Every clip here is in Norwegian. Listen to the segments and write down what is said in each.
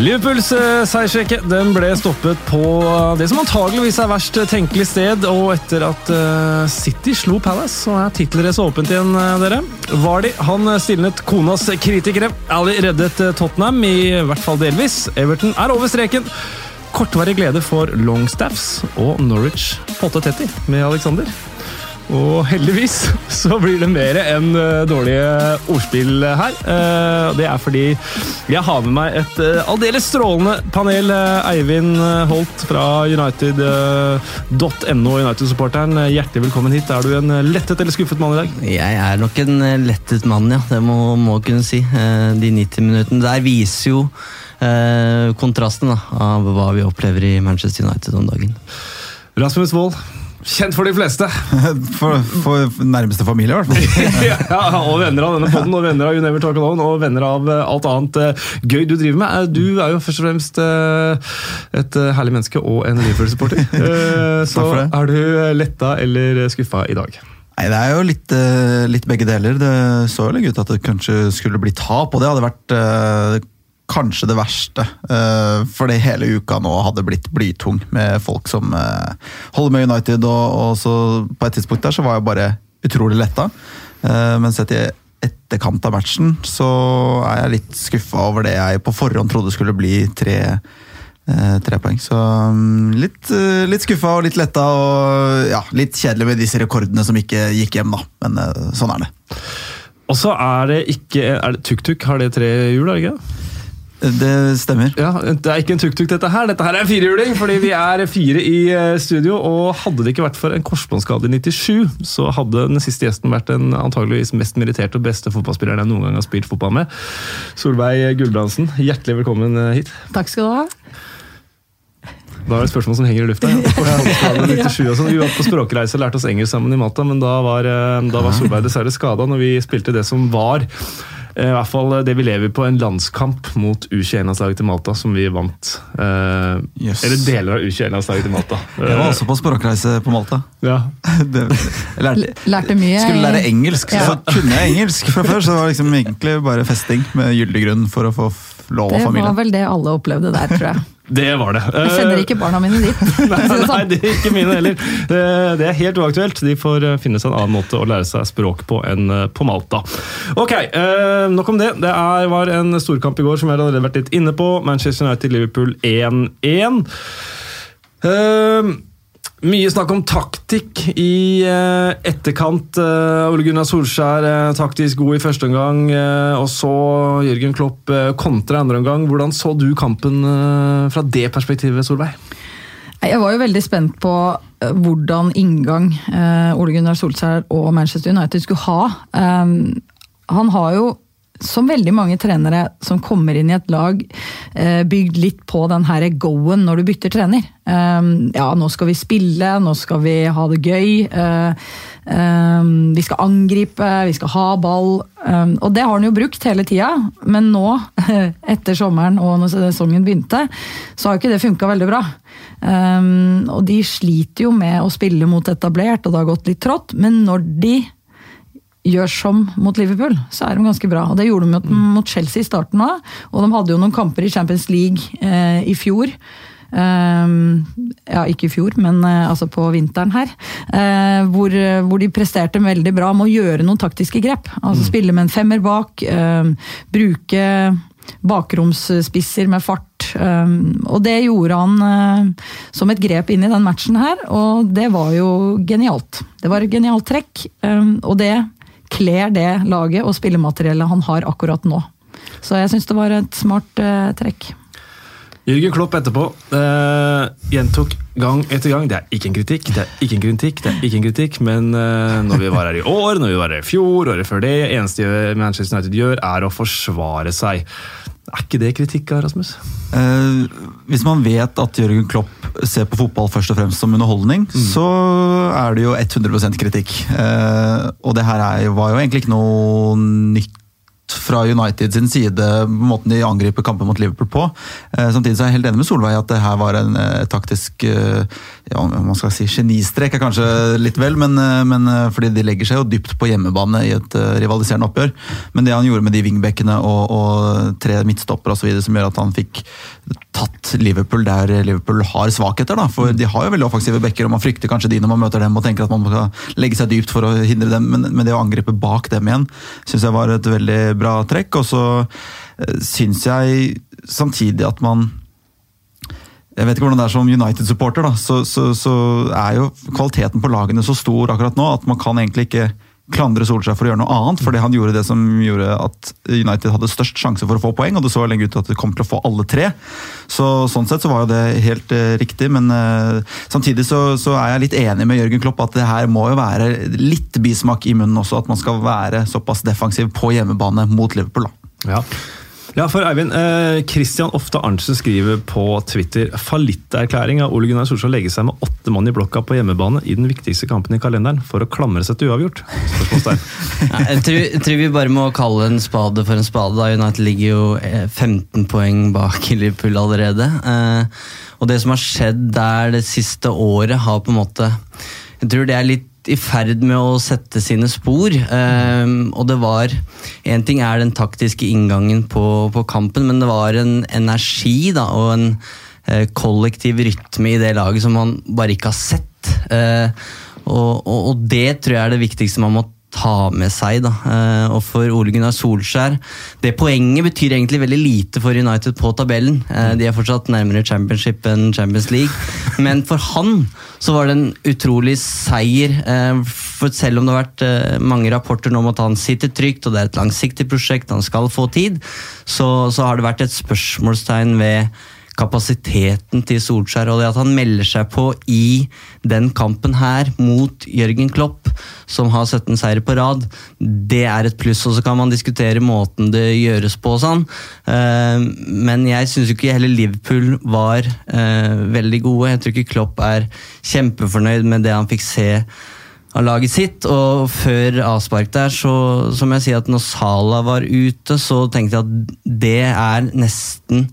Liverpools eh, seiersrekke den ble stoppet på det som antageligvis er verst tenkelig sted, og etter at eh, City slo Palace, så er tittelracet åpent igjen, eh, dere. Vardy han stilnet konas kritikere. Ali reddet Tottenham, i hvert fall delvis. Everton er over streken. Kortvarig glede for Longstaffs og Norwich på 8.30 med Alexander. Og heldigvis så blir det mer enn uh, dårlige ordspill her. Uh, det er fordi jeg har med meg et uh, aldeles strålende panel. Eivind Holt fra United.no, United-supporteren. Hjertelig velkommen hit. Er du en lettet eller skuffet mann i dag? Jeg er nok en lettet mann, ja. Det må, må kunne si. De 90 minuttene der viser jo kontrasten da, av hva vi opplever i Manchester United om dagen. Rasmus Wold, Kjent for de fleste. For, for nærmeste familie, i hvert fall. ja, og venner av denne poden, og venner av You Never Talk Alone, og venner av eh, alt annet uh, gøy du driver med. Eh, du er jo først og fremst et herlig menneske og en Liverpool-supporter. så er du letta eller skuffa i dag? Nei, Det er jo litt, litt, begge deler. Det så jo litt ut at det kanskje skulle bli tap, og det hadde vært kanskje det verste. Uh, fordi hele uka nå hadde blitt blytung med folk som uh, holder med United. Og, og, på et tidspunkt der så var jeg bare utrolig letta. Uh, men sett i etterkant av matchen så er jeg litt skuffa over det jeg på forhånd trodde skulle bli tre, tre poeng. Så um, litt, litt skuffa og litt letta og ja, litt kjedelig med disse rekordene som ikke gikk hjem, da. Men sånn er det. Og så er det ikke tuk-tuk? Har det tre hjul, er det ikke? Det stemmer. Ja, Det er ikke en tuk-tuk, dette her. Dette her er en firehjuling, fordi vi er fire i eh, studio. Og hadde det ikke vært for en korsbåndskade i 97, så hadde den siste gjesten vært den antageligvis mest meritterte og beste fotballspilleren jeg noen gang har spilt fotball med. Solveig Gulbrandsen, hjertelig velkommen eh, hit. Takk skal du ha. Da er det et spørsmål som henger i lufta. Ja. 97 og sånn. Vi var på språkreise og lærte oss engelsk sammen i Malta, men da var, eh, da var Solveig dessverre skada når vi spilte det som var I hvert fall eh, det vi lever på en landskamp mot U21-landslaget til Malta, som vi vant. Eh, yes. Eller deler av U21-landslaget til Malta. Jeg var også på språkreise på Malta. Ja. Det, lærte, lærte mye. Skulle lære engelsk, ja. så kunne jeg engelsk fra før. Så det var liksom egentlig bare festing med gyldig grunn for å få lov av familien. Det var vel det alle opplevde der, tror jeg. Det var det. Jeg sender eh, ikke barna mine dit. nei, nei, det er ikke mine heller. Det er helt uaktuelt. De får eh, finne seg en annen måte å lære seg språk på enn eh, på Malta. Ok, nok om det. Det var en storkamp i går som jeg allerede vært litt inne på. Manchester United-Liverpool 1-1. Mye snakk om taktikk i eh, etterkant. Eh, Ole Gunnar Solskjær eh, taktisk god i første omgang, og så Jørgen Klopp kontra andre omgang. Hvordan så du kampen fra det perspektivet, Solveig? Jeg var jo veldig spent på hvordan inngang Ole Gunnar Solskjær og Manchester United skulle ha. Han har jo som veldig mange trenere som kommer inn i et lag, eh, bygd litt på den her go-en når du bytter trener. Ehm, ja, nå skal vi spille, nå skal vi ha det gøy. Eh, vi skal angripe, vi skal ha ball. Og det har han jo brukt hele tida, men nå, etter sommeren og når sesongen begynte, så har jo ikke det funka veldig bra. Og de sliter jo med å spille mot etablert, og det har gått litt trått, men når de gjør som mot Liverpool, så er de ganske bra. Og Det gjorde de mot, mm. mot Chelsea i starten òg. Og de hadde jo noen kamper i Champions League eh, i fjor. Um, ja, ikke i fjor, men uh, altså på vinteren her. Uh, hvor, hvor, de presterte veldig bra med å gjøre noen taktiske grep. Altså mm. Spille med en femmer bak, uh, bruke bakromsspisser med fart. Um, og det gjorde han som et grep inn i den matchen her, og det var jo genialt. Det var et genialt trekk, og det kler det laget og spillemateriellet han har akkurat nå. Så jeg syns det var et smart uh, trekk. Jørgen Klopp etterpå uh, gjentok gang etter gang. Det er ikke en kritikk, det er ikke en kritikk, det er ikke en kritikk, men uh, når vi var her i år, når vi var her i fjor, året før det, eneste Manchester United gjør, er å forsvare seg. Er ikke det kritikk, Rasmus? Eh, hvis man vet at Jørgen Klopp ser på fotball først og fremst som underholdning, mm. så er det jo 100 kritikk. Eh, og det her er, var jo egentlig ikke noe nytt fra United sin side, måten de angriper kampen mot Liverpool på. Eh, samtidig så er jeg helt enig med Solveig at det her var en eh, taktisk eh, ja, man skal si genistrek er kanskje litt vel, men, men fordi de legger seg jo dypt på hjemmebane i et rivaliserende oppgjør. Men det han gjorde med de wingbackene og, og tre midtstoppere osv. som gjør at han fikk tatt Liverpool der Liverpool har svakheter. da, for De har jo veldig offensive backer, og man frykter kanskje de når man møter dem og tenker at man skal legge seg dypt for å hindre dem, men, men det å angripe bak dem igjen syns jeg var et veldig bra trekk. Og så eh, syns jeg samtidig at man jeg vet ikke hvordan det er som United-supporter, så, så, så, er jo kvaliteten på lagene så stor akkurat nå at man kan egentlig ikke klandre Solskjær for å gjøre noe annet, fordi han gjorde det som gjorde at United hadde størst sjanse for å få poeng, og det så lenge ut til at de kom til å få alle tre. Så Sånn sett så var jo det helt uh, riktig, men uh, samtidig så, så, er jeg litt enig med Jørgen Klopp at det her må jo være litt bismak i munnen også, at man skal være såpass defensiv på hjemmebane mot Liverpool. da. Ja. Ja, for Eivind, eh, Christian Ofte Arntzen skriver på Twitter fallitterklæring av Ole Gunnar Solskjær legge seg med åtte mann i blokka på hjemmebane i den viktigste kampen i kalenderen for å klamre seg til uavgjort? Ja, jeg, tror, tror vi bare må kalle en spade for en spade. da. United ligger jo eh, 15 poeng bak Liverpool allerede. Eh, og det som har skjedd der det siste året, har på en måte Jeg tror det er litt i ferd med å sette sine spor. Um, og det var Én ting er den taktiske inngangen på, på, kampen, men det var en energi da, og en uh, kollektiv rytme i det laget som man bare ikke har sett. Uh, og, og, og, det tror jeg er det viktigste man må ta med seg. da, eh, Og for Ole Gunnar Solskjær Det poenget betyr egentlig veldig lite for United på tabellen. Eh, de er fortsatt nærmere championship enn Champions League. Men for han så var det en utrolig seier. Eh, for selv om det har vært mange rapporter nå om at han sitter trygt, og det er et langsiktig prosjekt, han skal få tid, så, så har det vært et spørsmålstegn ved kapasiteten til Solskjær og det at han melder seg på i den kampen her mot Jørgen Klopp, som har 17 seire på rad, det er et pluss. Og så kan man diskutere måten det gjøres på og sånn, eh, men jeg syns ikke heller Liverpool var eh, veldig gode. Jeg tror ikke Klopp er kjempefornøyd med det han fikk se av laget sitt. Og før avspark der, så, så må jeg si at når Sala var ute, så tenkte jeg at det er nesten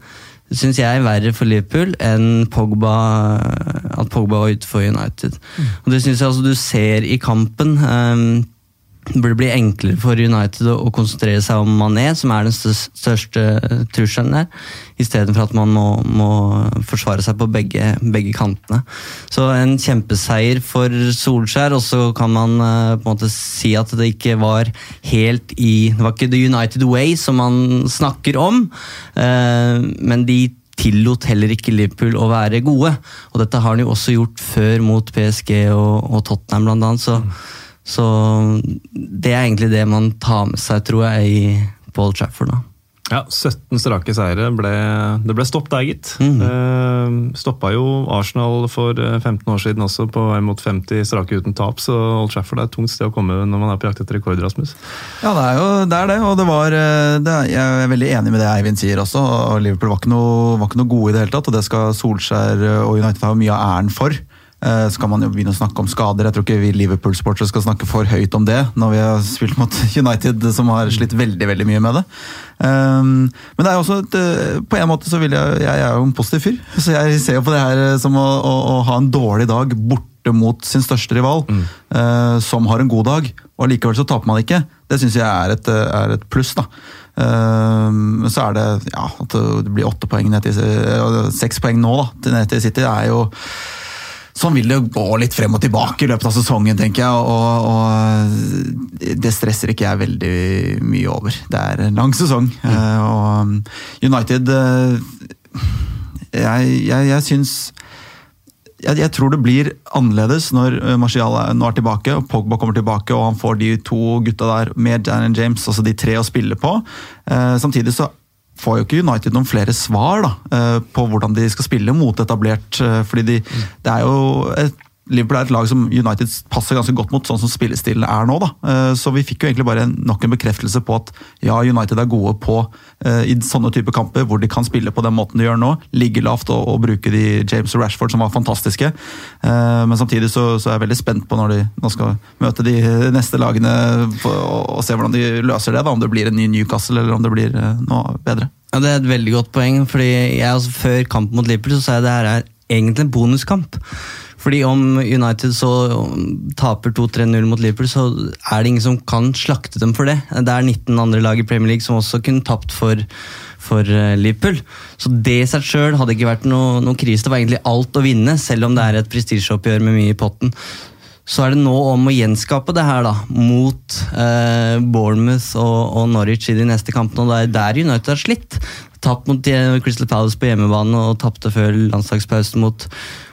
syns jeg er verre for Liverpool enn Pogba, at Pogba var ute for United. Mm. Og Det syns jeg altså du ser i kampen. Um, det burde bli enklere for United å konsentrere seg om Mané, som er den største trusselen der, istedenfor at man må, må, forsvare seg på begge, begge, kantene. Så en kjempeseier for Solskjær, og så kan man uh, på en måte si at det ikke var helt i Det var ikke the United way som man snakker om, uh, men de tillot heller ikke Liverpool å være gode. Og dette har han jo også gjort før mot PSG og, og Tottenham, blant annet. så mm så det er egentlig det man tar med seg, tror jeg, i Paul Trafford. da. Ja, 17 strake seire. Ble, det ble stopp der, gitt. Mm. Eh, Stoppa jo Arsenal for 15 eh, år siden også, på vei mot 50 strake uten tap. Så Old Trafford er et tungt sted å komme når man er på jakt etter rekord, Rasmus. Ja, det er jo det, er det og det var eh, det er, Jeg er veldig enig med det Eivind sier også. og Liverpool var ikke, noe, var ikke noe gode i det hele tatt, og det skal Solskjær og United ha mye av æren for. Eh, så kan man jo begynne å snakke om skader. Jeg tror ikke vi Liverpool-sportere skal snakke for høyt om det, når vi har spilt mot United, som har slitt veldig veldig mye med det. Um, men det er jo også et, eh, på en måte så vil jeg Jeg er jo en positiv fyr, så jeg ser jo på det her eh, som å, å, å ha en dårlig dag borte mot sin største rival, mm. som har en god dag, og likevel så taper man ikke. Det syns jeg er et, er et pluss. da. Men uh, så er det ja, at det blir åtte poeng ned til Seks poeng nå da, ned til City. er jo Sånn vil det gå litt frem og tilbake i løpet av sesongen, tenker jeg. Og, og, det stresser ikke jeg veldig mye over. Det er en lang sesong. Mm. Uh, og United uh, Jeg, jeg, jeg syns jeg, jeg, tror det blir annerledes når Marcial Martial nå er tilbake og Pogba kommer tilbake og han får de to gutta der med Jan James, altså de tre å spille på. Eh, samtidig så får jo ikke United noen flere svar da, eh, på hvordan de skal spille motetablert. Eh, fordi de, det er jo et Liverpool er et lag som United passer ganske godt mot, sånn som spillestilen er nå. da. Eh, Så vi fikk jo egentlig bare nok en bekreftelse på at ja, United er gode på eh, i sånne type kamper hvor de kan spille på den måten de gjør nå. Ligge lavt og, og bruke de James og Rashford som var fantastiske. Eh, Men samtidig så, så er jeg veldig spent på når de nå skal møte de neste lagene og, se hvordan de løser det. da, Om det blir en ny Newcastle eller om det blir noe bedre. Ja, Det er et veldig godt poeng. fordi jeg altså, Før kampen mot Liverpool så sa jeg det her er egentlig en bonuskamp. Fordi om United så taper 2-3-0 mot Liverpool, så er det ingen som kan slakte dem for det. Det er 19 andre lag i Premier League som også kunne tapt for, for eh, Liverpool. Så det i seg sjøl hadde ikke vært noe, noe krise. Det var egentlig alt å vinne, selv om det er et prestisjeoppgjør med mye i potten. Så er det nå om å gjenskape det her da, mot eh, Bournemouth og, og Norwich i de neste kampene. og Det er der United har slitt. Tapt mot eh, Crystal Palace på hjemmebane og tapte før landslagspausen mot,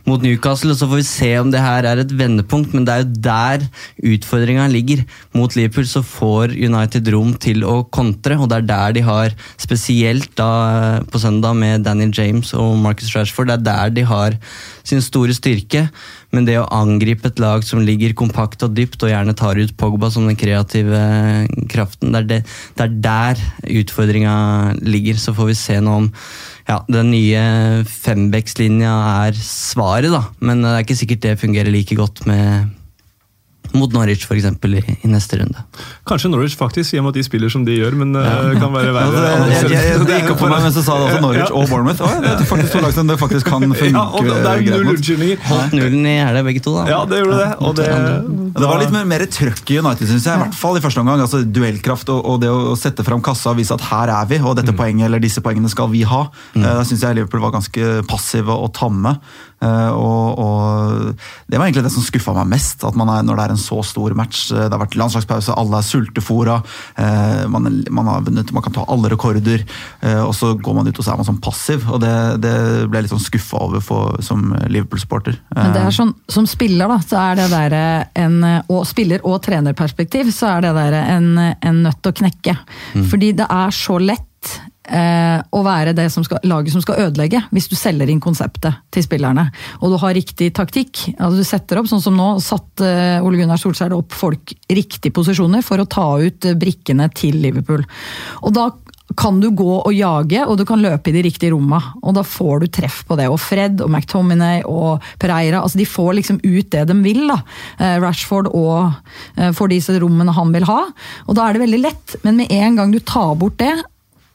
mot Newcastle. og Så får vi se om det her er et vendepunkt, men det er jo der utfordringa ligger. Mot Liverpool så får United rom til å kontre, og det er der de har, spesielt da på søndag med Daniel James og Marcus Rashford, det er der de har sin store styrke. Men det å angripe et lag som ligger kompakt og dypt, og gjerne tar ut Pogba som den kreative kraften, det er, det, det er der utfordringa ligger. Så får vi se nå om ja, den nye fembeckslinja er svaret, da. Men det er ikke sikkert det fungerer like godt med mot Norwich for eksempel, i, i neste runde. Kanskje Norwich faktisk, i og med at de spiller som de gjør, men uh, kan være Altså, verre. jeg, jeg, jeg, det gikk opp for meg mens du sa det også Norwich og Bournemouth. Å, det er faktisk to lag som det faktisk kan funke Ja, og det, det er null unnskyldninger. Holdt nullen i helga, begge to. da. Ja, det gjorde det. Og det, Det var litt mer, mer trøkk i United, synes jeg. I hvert fall i første omgang. Altså, duellkraft og, og det å sette fram kassa og vise at her er vi, og dette poenget eller disse poengene skal vi ha. Mm. Da syns jeg Liverpool var ganske passive og tamme. Eh, og, og Det var egentlig det som skuffa meg mest. at man er, Når det er en så stor match, eh, det har vært landslagspause, alle er sultefora, eh, man, man har vunnet, man kan ta alle rekorder, og så går man ut og så er man sånn passiv. og Det, det ble jeg litt sånn skuffa over for, som Liverpool-supporter. Men det er sånn, som spiller, da, så er det der en og spiller- og trenerperspektiv, så er det der en, en nøtt å knekke. Fordi det er så lett eh, å være det som skal, laget som skal ødelegge, hvis du selger inn konseptet til spillerne. Og du har riktig taktikk. Altså du setter opp, sånn som nå, satt eh, Ole Gunnar Solskjær opp folk riktige posisjoner for å ta ut eh, brikkene til Liverpool. Og da kan du gå og jage, og du kan løpe i de riktige romma. Og da får du treff på det. Og Fred og McTominay og Pereira altså de får liksom ut det de vil. da. Eh, Rashford og eh, får disse rommene han vil ha. Og da er det veldig lett, men med en gang du tar bort det,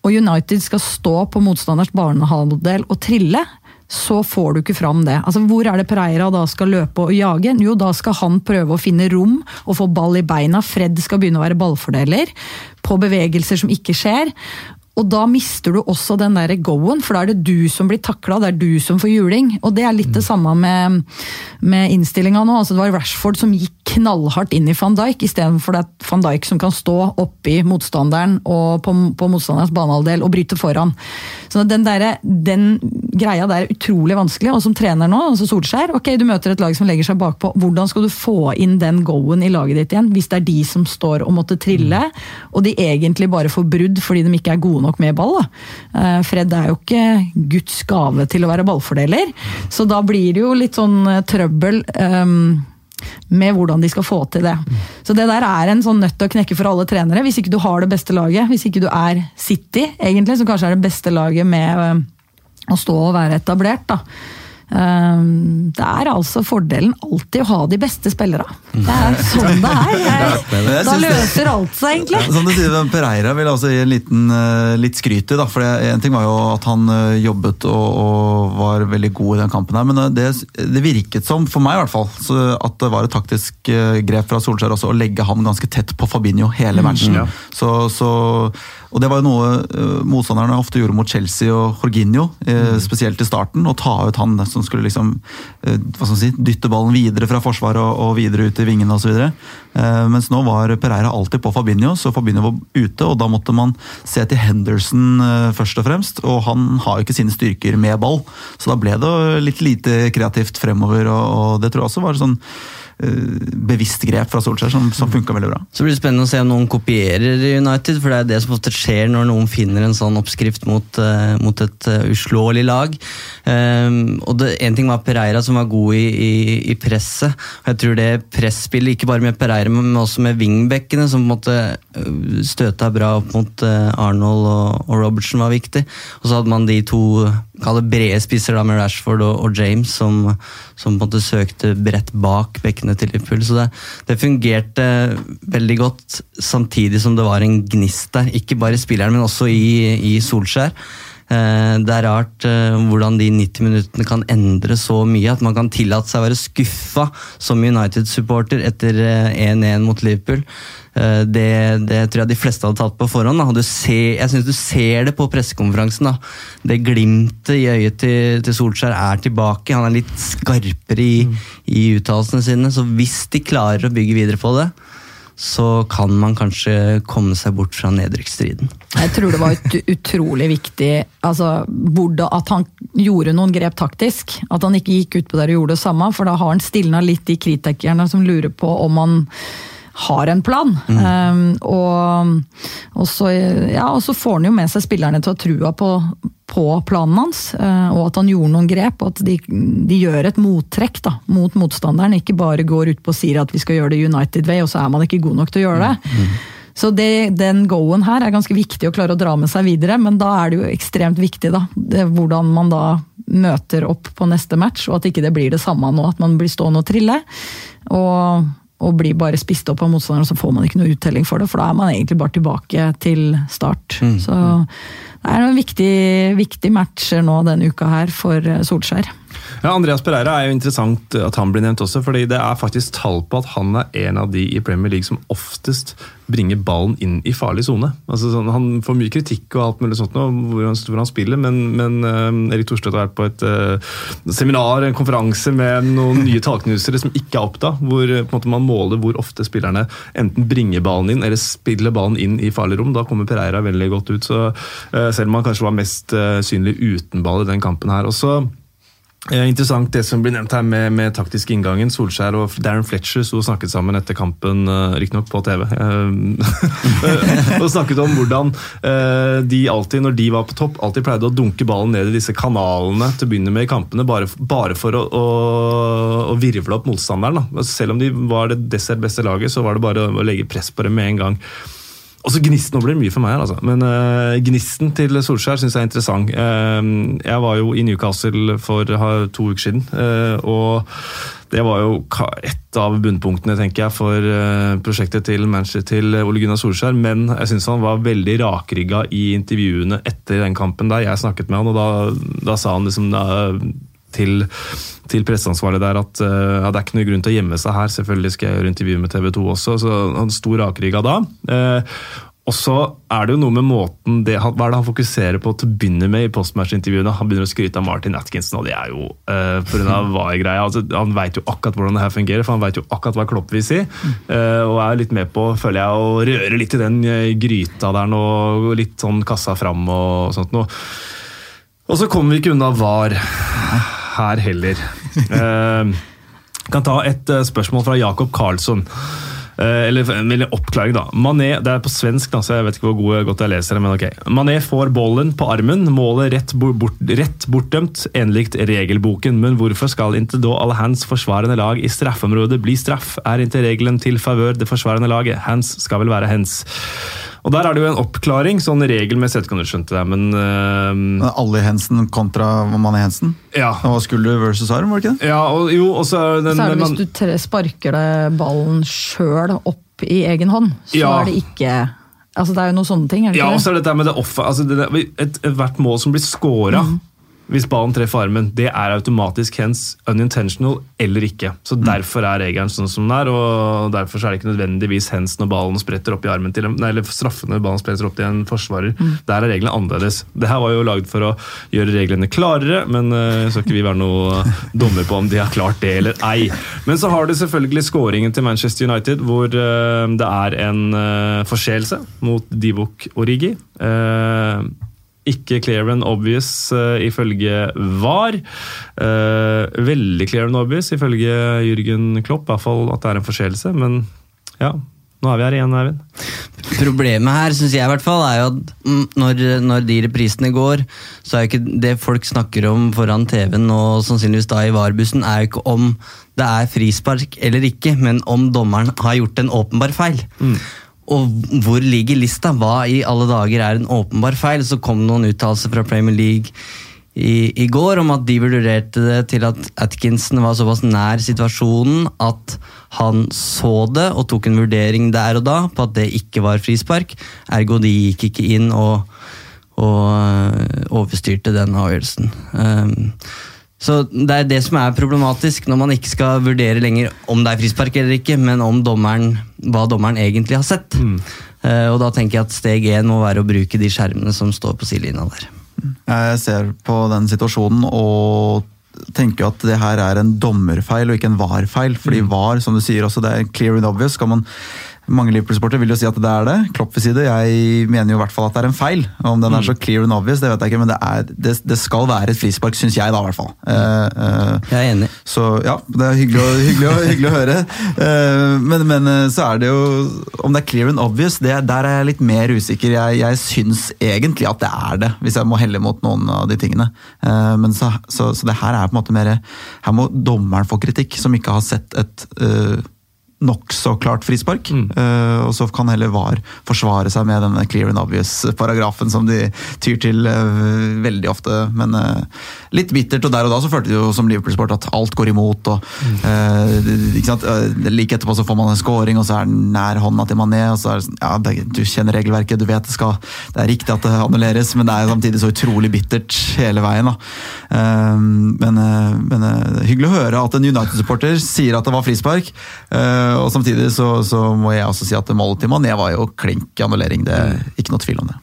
og United skal stå på motstanders banehalvdel og trille, så får du ikke fram det. Altså, Hvor er det Pereira da skal løpe og jage? Jo, da skal han prøve å finne rom og få ball i beina. Fred skal begynne å være ballfordeler på bevegelser som ikke skjer. Og da mister du også den der go-en, for da er det du som blir takla, det er du som får juling. Og det er litt det samme med, med innstillinga nå. Altså, det var Rashford som gikk knallhardt inn i van Dijk, istedenfor det er van Dijk som kan stå oppi motstanderen og på, på motstanderens banehalvdel og bryte foran. Så den, der, den greia der er utrolig vanskelig, og som trener nå, altså Solskjær, ok, du møter et lag som legger seg bakpå, hvordan skal du få inn den go-en i laget ditt igjen, hvis det er de som står og måtte trille, og de egentlig bare får brudd fordi de ikke er gode nok med ball. Da. Eh, Fred er jo ikke Guds gave til å være ballfordeler, så da blir det jo litt sånn eh, trøbbel. Um, med hvordan de skal få til det. Så det der er en sånn nøtt å knekke for alle trenere. Hvis ikke du har det beste laget, hvis ikke du er City, egentlig, som kanskje er det beste laget med øh, å stå og være etablert, da. Ehm, Det er altså fordelen alltid å ha de beste spillere. Det er sånn det er. Jeg, da løser alt seg, egentlig. Som du sier, Pereira vil altså også gi en liten, eh, litt skryt til. for En ting var jo at han eh, jobbet og, og var veldig god i den kampen, her, men eh, det, det virket som, for meg i hvert fall, så at det var et taktisk grep fra Solskjær også å legge ham ganske tett på Fabinho hele matchen. Ja. Så, så, og Det var jo noe eh, motstanderne ofte gjorde mot Chelsea og Jorginho, eh, spesielt i starten. Å ta ut han som skulle liksom eh, hva skal man si, dytte ballen videre fra forsvaret og, videre ut i vingene osv. Mens nå var Pereira alltid på Fabinho, så Fabinho var ute. og Da måtte man se til Henderson først og fremst, og han har jo ikke sine styrker med ball. Så da ble det litt lite kreativt fremover, og, det tror jeg også var sånn bevisst grep fra Solskjær som, som funka veldig bra. Så blir det spennende å se om noen kopierer United, for det er det som ofte skjer når noen finner en sånn oppskrift mot, uh, mot et uh, uslåelig lag. Um, og det, En ting var Pereira, som var god i, i, i presset. Jeg tror det presspillet, ikke bare med Pereira, men også med wingbackene, som på en måte støta bra opp mot uh, Arnold og, Robertson, var viktig. Og så hadde man de to brede spisser da med Rashford og, James, som, som, på en måte søkte bredt bak bekkene til Liverpool. Så det, det, fungerte veldig godt, samtidig som det var en gnist der. Ikke bare i spilleren, men også i, i Solskjær. Eh, det er rart eh, hvordan de 90 minuttene kan endre så mye. At man kan tillate seg å være skuffa som United-supporter etter 1-1 eh, mot Liverpool. Det, det, tror jeg de fleste hadde tatt på forhånd. Ser, jeg syns du ser det på pressekonferansen. Det glimtet i øyet til, til, Solskjær er tilbake. Han er litt skarpere i, mm. i uttalelsene sine. Så hvis de klarer å bygge videre på det, så kan man kanskje komme seg bort fra nedrykksstriden. Jeg tror det var ut utrolig viktig altså, at han gjorde noen grep taktisk. At han ikke gikk utpå der og gjorde det samme, for da har han stilna litt de kritikerne som lurer på om han har en plan. Mm. Um, og, og, så, ja, og, så, får han jo med seg spillerne til å trua på, på planen hans, uh, og at han gjorde noen grep. Og at de, de gjør et mottrekk da, mot motstanderen, ikke bare går ut på og sier at vi skal gjøre det United Way, og så er man ikke god nok til å gjøre det. Mm. mm. Så det, den go-en her er ganske viktig å klare å dra med seg videre, men da er det jo ekstremt viktig da, det, hvordan man da møter opp på neste match, og at ikke det blir det samme nå, at man blir stående og trille. Og og blir bare spist opp av motstanderen, og så får man ikke noe uttelling for det. For da er man egentlig bare tilbake til start. Mm. Så det er noen viktige, viktige matcher nå denne uka her for Solskjær. Ja, Andreas Pereira er jo interessant at han blir nevnt også, fordi det er faktisk tall på at han er en av de i Premier League som oftest bringer ballen inn i farlig sone. Altså, sånn, han får mye kritikk og alt mulig sånt nå, hvor, han, hvor han spiller, men, men uh, Erik Thorstvedt har vært på et uh, seminar, en konferanse med noen nye tallknusere som ikke er opp da, hvor måte, man måler hvor ofte spillerne enten bringer ballen inn eller spiller ballen inn i farlig rom. Da kommer Pereira veldig godt ut, så uh, selv om han kanskje var mest synlig uten ball i den kampen her. også Interessant det som blir nevnt her med, med taktisk inngangen. Solskjær og Darren Fletcher sto og snakket sammen etter kampen, uh, riktignok på TV. Uh, og snakket om hvordan de alltid, når de var på topp, alltid pleide å dunke ballen ned i disse kanalene til å begynne med i kampene, bare, bare for å, å, å, virvle opp motstanderen. Da. Selv om de var det desidert beste laget, så var det bare å legge press på dem med en gang. Også gnisten nå blir mye for meg her, altså. Men uh, gnisten til Solskjær syns jeg er interessant. Uh, jeg var jo i Newcastle for uh, to uker siden, og det var jo et av bunnpunktene tenker jeg, for prosjektet til til Ole Gunnar Solskjær. Men jeg syns han var veldig rakrygga i intervjuene etter den kampen der jeg snakket med han, og da, da sa han liksom til, til presseansvarlig der at uh, det er ikke noe grunn til å gjemme seg her. Selvfølgelig skal jeg gjøre intervju med TV 2 også, så han sto rakrygga da. Uh, og så er det jo noe med måten det, Hva er det han fokuserer på til å begynne med i postmatch-intervjuene? Han begynner å skryte av Martin Atkinson, og det er jo uh, pga. VAR-greia. Altså, han veit jo akkurat hvordan det her fungerer, for han veit jo akkurat hva Klopp vil si. Uh, og er litt med på, føler jeg, å røre litt i den gryta der nå. Litt sånn kassa fram og sånt noe. Og så kommer vi ikke unna VAR her heller. Jeg uh, kan ta et uh, spørsmål fra Jakob Karlsson. Uh, eller, eller oppklaring, da. Mané, Det er på svensk, da, så jeg vet ikke hvor god, godt jeg leser det. men ok. Mané får bollen på armen, målet rett, bort, rett bortdømt, enlikt regelboken. Men hvorfor skal ikke da alle hands forsvarende lag i straffeområdet bli straff? Er ikke regelen til favør det forsvarende laget? Hands skal vel være hands. Og Der er det jo en oppklaring, sånn regelmessig kan du skjønte det, men uh, Alle Hensen kontra Manne Hensen? Ja. Det var skulder versus arm, var det ikke det? Ja, og, jo, og så er det, så er det hvis du sparker det ballen sjøl opp i egen hånd, så ja. er det ikke Altså Det er jo noen sånne ting. er det ikke ja, og så er det dette med det off, altså det, et, Ethvert mål som blir scora, mm hvis ballen treffer armen. Det er automatisk hens unintentional eller ikke. Så mm. Derfor er regelen sånn som den er, og derfor er det ikke nødvendigvis hens når ballen spretter opp i armen til en, nei, eller straffen når ballen spretter opp til en forsvarer. Mm. Der er reglene annerledes. Det her var jo lagd for å gjøre reglene klarere, men uh, skal ikke vi være noe dommer på om de har klart det eller ei. Men så har du selvfølgelig skåringen til Manchester United, hvor uh, det er en uh, forseelse mot Divok Origi. Uh, Ikke clear and obvious uh, ifølge VAR. Uh, veldig clear and obvious ifølge Jørgen Klopp, i hvert fall at det er en forseelse. Men ja, nå er vi her igjen, Eivind. Problemet her, syns jeg i hvert fall, er jo at mm, når, når, de reprisene går, så er jo ikke det folk snakker om foran TV-en og sannsynligvis da i VAR-bussen, er jo ikke om det er frispark eller ikke, men om dommeren har gjort en åpenbar feil. Mm. Og hvor ligger lista? Hva i alle dager er en åpenbar feil? Så kom noen uttalelser fra Premier League i, i, går om at de vurderte det til at Atkinson var såpass nær situasjonen at han så det og tok en vurdering der og da på at det ikke var frispark. Ergo de gikk ikke inn og, og øh, overstyrte den avgjørelsen. Um, så Det er det som er problematisk, når man ikke skal vurdere lenger om det er frispark eller ikke, men om dommeren, hva dommeren egentlig har sett. Mm. Uh, og Da tenker jeg at steg én må være å bruke de skjermene som står på sidelinja der. Jeg ser på den situasjonen og tenker at det her er en dommerfeil og ikke en var-feil. Fordi mm. var, som du sier også, det er clear and obvious. Skal man mange Liverpool-sportere vil jo si at det er det. Klopp vil si det. Jeg mener jo i hvert fall at det er en feil. Om den er så mm. clear and obvious, det vet jeg ikke, men det, er, det, det skal være et frispark, syns jeg da, i hvert fall. Uh, uh, jeg er enig. Så ja, det er hyggelig, å, hyggelig, å, hyggelig å høre. Uh, men, men, så er det jo Om det er clear and obvious, det, der er jeg litt mer usikker. Jeg, jeg syns egentlig at det er det, hvis jeg må helle mot noen av de tingene. men så, så, så, det her er på en måte mer Her må dommeren få kritikk, som ikke har sett et nokså klart frispark. Mm. Uh, og så kan heller VAR forsvare seg med denne clear and obvious-paragrafen som de tyr til uh, veldig ofte. Men uh, litt bittert, og der og da så følte de jo som Liverpool-sport at alt går imot. og mm. Like etterpå så får man en scoring, og så er den nær hånda til Mané. og så er det sånn, ja, det, Du kjenner regelverket, du vet det skal Det er riktig at det annulleres, men det er samtidig så utrolig bittert hele veien. da. men, men hyggelig å høre at en United-supporter sier at det var frispark. Uh, og Samtidig så, så, må jeg også si at målet til Mané var jo klink annullering. Det er mm. ikke noe tvil om det.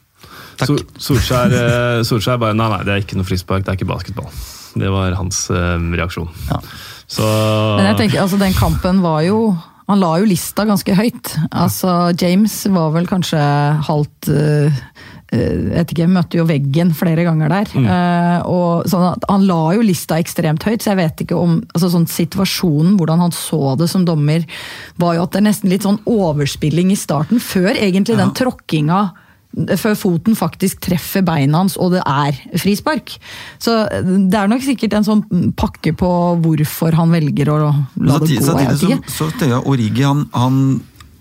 Takk. Solskjær, eh, Solskjær bare nei, nei, det er ikke noe frispark, det er ikke basketball. Det var hans uh, reaksjon. Ja. Så Men jeg tenker, altså Den kampen var jo Han la jo lista ganske høyt. Altså James var vel kanskje halvt uh, Eh, vet ikke, møtte jo veggen flere ganger der. Mm. Uh, og sånn Han la jo lista ekstremt høyt, så jeg vet ikke om altså sånn Situasjonen, hvordan han så det som dommer, var jo at det er nesten litt sånn overspilling i starten, før egentlig ja. den tråkkinga før foten faktisk treffer beina hans, og det er frispark. Så det er nok sikkert en sånn pakke på hvorfor han velger å la det gå. Samtidig jeg Origi han, han,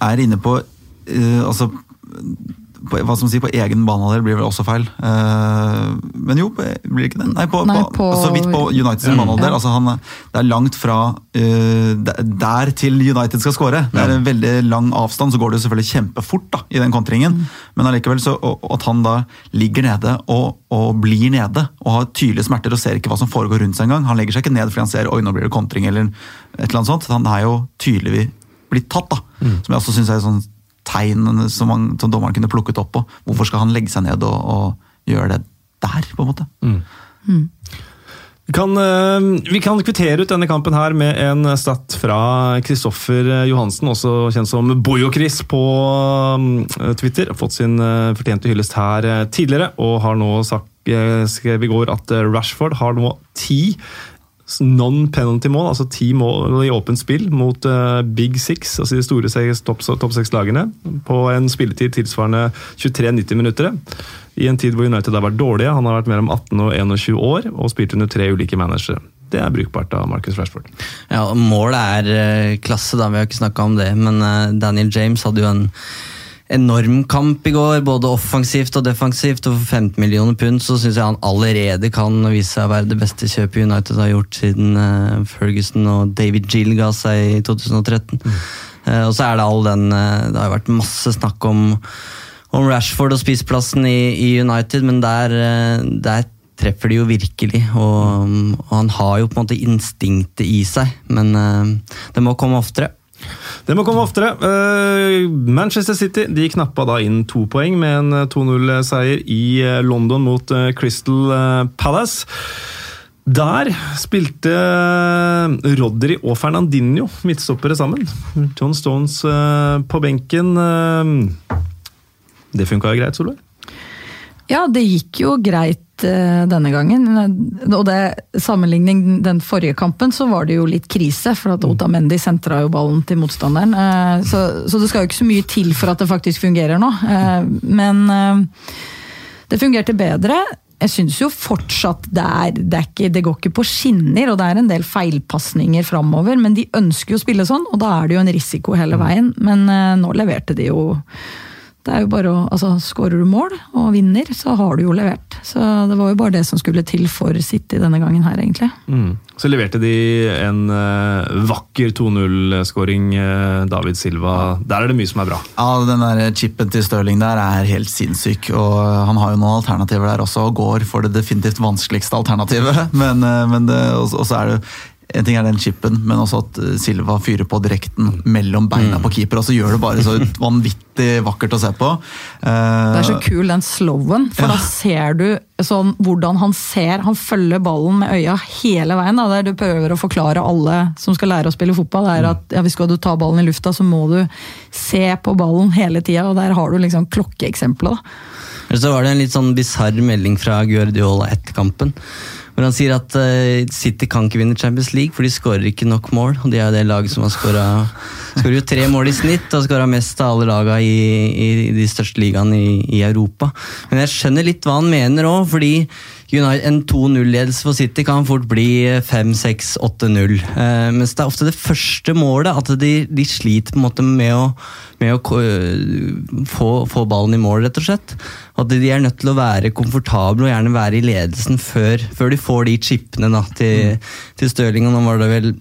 er inne på uh, altså på, hva som si, på egen banehalvdel blir vel også feil. Uh, men jo, blir det ikke det? Nei, på, Nei, på, så vidt på Uniteds ja. banehalvdel. Ja. Altså det er langt fra uh, der til United skal skåre. Det er en veldig lang avstand, så går det jo selvfølgelig kjempefort da, i den kontringen. Mm. Men allikevel, så at han da ligger nede og, og, blir nede og har tydelige smerter og ser ikke hva som foregår rundt seg engang. Han legger seg ikke ned fordi han ser oi, nå blir det kontring eller et eller annet sånt. Han er jo tydeligvis blitt tatt, da. Mm. Som jeg også syns er sånn tegn som, man, som, dommeren kunne plukket opp på. Hvorfor skal han legge seg ned og, og gjøre det der, på en måte? Mm. Mm. Vi kan, eh, vi kan, kvittere ut denne kampen her med en stat fra Kristoffer Johansen, også kjent som Bojo-Chris på eh, Twitter. Fått sin eh, fortjente hyllest her tidligere, og har nå sagt, skrev i går at Rashford har nå ti non-penalty-mål, altså ti mål i åpent spill mot uh, Big Six, altså de store topp top seks-lagene, på en spilletid tilsvarende 23-90 minutter. I en tid hvor United har vært dårlige. Han har vært mellom 18 og 21 år og spilt under tre ulike managere. Det er brukbart av Marcus Rashford. Ja, Målet er uh, klasse, da. Vi har ikke snakka om det, men Daniel James hadde jo en enorm kamp i går, både offensivt og defensivt. Og for 15 millioner pund så syns jeg han allerede kan vise seg å være det beste kjøpet United har gjort siden uh, Ferguson og David Gill ga seg i 2013. Mm. Uh, og så er det all den uh, Det har vært masse snakk om, om Rashford og spissplassen i, i, United, men der, der treffer de jo virkelig. Og, og, han har jo på en måte instinktet i seg, men det må komme oftere. Det må komme oftere. Uh, Manchester City de knappa da inn to poeng med en 2-0-seier eh, i eh, London mot Crystal Palace. Der spilte Rodri og Fernandinho midtstoppere sammen. John Stones på benken. Det funka greit, Solveig? Ja, det gikk jo greit eh, denne gangen. Og det, sammenligning den forrige kampen, så var det jo litt krise. For at Otamendi sentra jo ballen til motstanderen. Eh, så, så, det skal jo ikke så mye til for at det faktisk fungerer nå. Eh, men det fungerte bedre. Jeg syns jo fortsatt det er, det er ikke, det går ikke på skinner, og det er en del feilpasninger framover. Men de ønsker jo å spille sånn, og da er det jo en risiko hele veien. Men nå leverte de jo det er jo bare å, altså Skårer du mål og vinner, så har du jo levert. Så Det var jo bare det som skulle til for City denne gangen her, egentlig. Mm. Så leverte de en uh, vakker 2-0-skåring, uh, eh, David Silva. Der er det mye som er bra. Ja, den der chipen til Stirling der er helt sinnssyk. og Han har jo noen alternativer der også, og går for det definitivt vanskeligste alternativet. Men, uh, men det, også, også er det en ting er den chipen, men også at eh, Silva fyrer på direkten mellom beina mm. på keeper. og så gjør det bare så vanvittig vakkert å se på. det er så kul den slowen, for ja. da ser du sånn hvordan han ser. Han følger ballen med øya hele veien. Da, der du prøver å forklare alle som skal lære å spille fotball, det er at ja, hvis du ta ballen i lufta, så må du se på ballen hele tida. Og der har du liksom klokkeeksempelet. Så var det en litt sånn bisarr melding fra Guardiola etter kampen. Hvor han sier at uh, City kan ikke vinne Champions League, for de skårer ikke nok mål. Og de er jo det laget som har skåra tre mål i snitt og skåra mest av alle lagene i, i, de største ligaene i, i, Europa. Men jeg skjønner litt hva han mener òg, fordi en 2-0-ledelse for City kan fort bli 5-6-8-0. Eh, mens det er ofte det første målet at de, de sliter på en måte med å, med å få, få, ballen i mål, rett og slett. At de er nødt til å være komfortable og gjerne være i ledelsen før, før de får de chipene da, til, mm. til Stirling. Og nå var det vel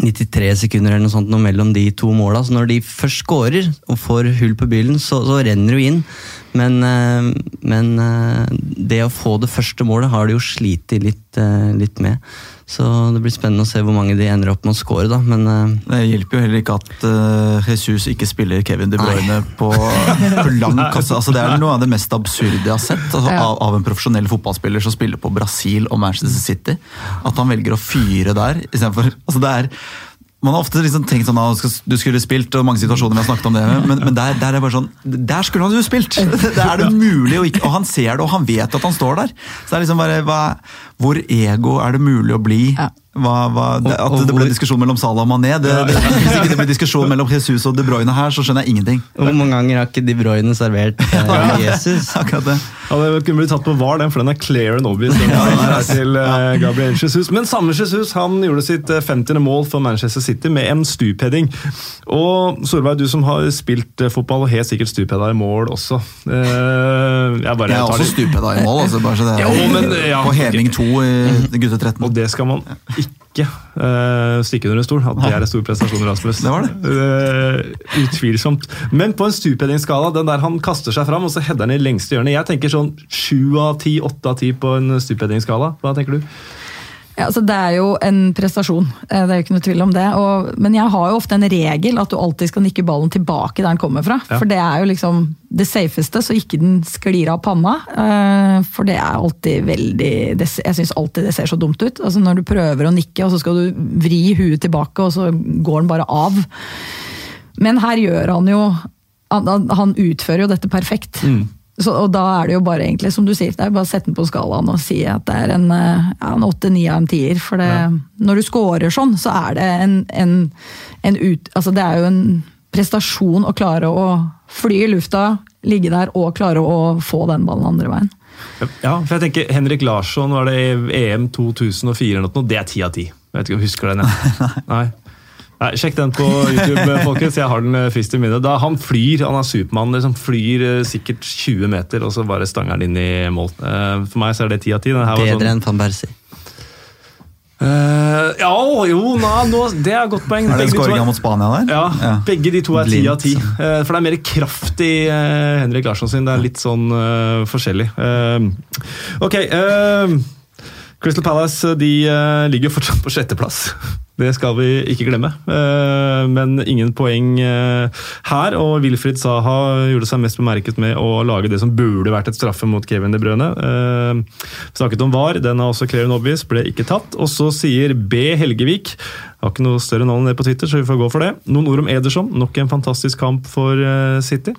93 sekunder eller noe sånt noe mellom de to måla. Så når de først skårer og får hull på bilen, så, så renner det jo inn. Men, eh, men, eh, det å få det første målet har de jo slitt litt, eh, litt med. Så det blir spennende å se hvor mange de ender opp med å score, da. Men Det hjelper jo heller ikke at Jesus ikke spiller Kevin De Bruyne på, på, lang kasse. Altså, det er noe av det mest absurde jeg har sett altså, ja. av, av, en profesjonell fotballspiller som spiller på Brasil og Manchester City. At han velger å fyre der istedenfor altså, det er man har ofte liksom tenkt sånn at du skulle spilt, og mange situasjoner vi har snakket om det, men, men der, der, er bare sånn, der skulle han jo spilt! Det er det mulig, og, ikke, og, han ser det, og han vet at han står der. Så det er liksom bare, hva, Hvor ego er det mulig å bli? Ja. Hva, hva, det, at det ble diskusjon mellom Salah og Mané. Det, det, hvis ikke det blir diskusjon mellom Jesus og De Bruyne her, så skjønner jeg ingenting. Hvor mange ganger har ikke De Bruyne servert eh, Jesus? Akkurat det. Ja, det kunne blitt tatt på VAR, den, for den er clear and obvious. Den er til eh, Gabriel Jesus. Men samme Jesus han gjorde sitt 50. Eh, mål for Manchester City med en stupheading. Og Solveig, du som har spilt uh, fotball og helt sikkert stupheada i mål også. Eh, jeg, bare, jeg er også stupheada i mål, altså, bare så det er, jo, men, ja, på heving 2 i gutte 13. Og det skal man ikke uh, stikke under en stol. At det er en stor prestasjon, Rasmus. Det var det. Uh, utvilsomt. Men på en stupheadingsskala, den der han kaster seg fram og så header han i lengste hjørnet. Jeg tenker sånn sju av ti, åtte av ti på en stupheadingsskala. Hva tenker du? Ja, altså Det er jo en prestasjon, eh, det er jo ikke noe tvil om det. Og, men jeg har jo ofte en regel at du alltid skal nikke ballen tilbake der den kommer fra. Ja. For det er jo liksom det safeste, så ikke den sklir av panna. Eh, for det er alltid veldig Jeg syns alltid det ser så dumt ut. Altså Når du prøver å nikke, og så skal du vri huet tilbake, og så går den bare av. Men her gjør han jo Han utfører jo dette perfekt. Mm. Så, og da er det jo bare egentlig, som du sier, det er bare å sette den på skalaen og si at det er en åtte-ni ja, av en tier. For det, ja. når du scorer sånn, så er det en, en, en ut... Altså det er jo en prestasjon å klare å fly i lufta, ligge der og klare å få den ballen andre veien. Ja, for jeg tenker Henrik Larsson var det i EM 2004 eller noe, det er ti av ti. Jeg vet ikke om jeg husker den? Nei. Nei, Sjekk den på YouTube, folkens. Jeg har den frist i minne. Da Han flyr, han er Supermann. Liksom, flyr eh, sikkert 20 meter, og så bare stanger han inn i mål. Eh, for meg så er det ti av ti. Bedre sånn, enn van Bersi. Uh, ja, jo, na, nå, det er et godt poeng. Er det skåringa mot Spania der? Ja, ja. Begge de to er ti av ti. Uh, for det er mer kraft i uh, Henrik Larsson sin. Det er litt sånn forskjellig. ok. Crystal Palace de ligger fortsatt på sjetteplass. Det skal vi ikke glemme. Eh, men ingen poeng eh, her. Og Wilfried Saha gjorde seg mest bemerket med å lage det som burde vært et straffe mot Kevin De Brøne. Eh, snakket om VAR, den er også clear and obvious, ble ikke tatt. Og så sier B. Helgevik har ikke noe større navn enn det på Twitter, så vi får gå for det. Noen ord om Ederson. Nok en fantastisk kamp for City.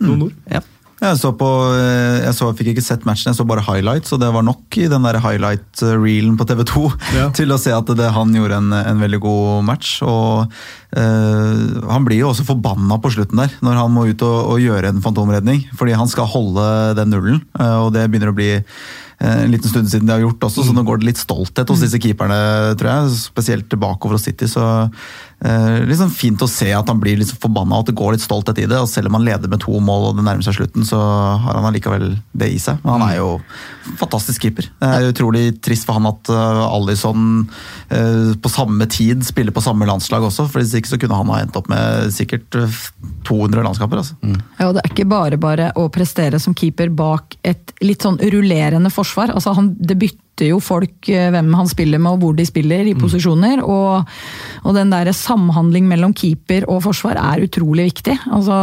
Noen ord? Mm. Ja. Jeg så på, eh, jeg så, fikk ikke sett matchen, jeg så bare highlights, og det var nok i den der highlight-reelen på TV 2 Ja. til å se at det, han gjorde en, en veldig god match. og Han blir jo også forbanna på slutten der, når han må ut og, og gjøre en fantomredning. Fordi han skal holde den nullen, eh, og det begynner å bli eh, en liten stund siden de har gjort også, så nå går det litt stolthet hos disse keeperne, tror jeg. Spesielt bakover hos City. så eh, liksom Fint å se at han blir litt forbanna og at det går litt stolthet i det. og Selv om han leder med to mål og det nærmer seg slutten, så har han allikevel det i seg. Men han er jo fantastisk keeper. Det er utrolig trist for han at Alison eh, på samme tid spiller på samme landslag også, for hvis ikke så kunne han ha endt opp med sikkert eh, 200 landskamper. altså. Ja, Det er ikke bare bare å prestere som keeper bak et litt sånn rullerende forsvar. Altså han, Det bytter jo folk eh, hvem han spiller med og hvor de spiller i posisjoner. Og, og den der samhandling mellom keeper og forsvar er utrolig viktig. Altså,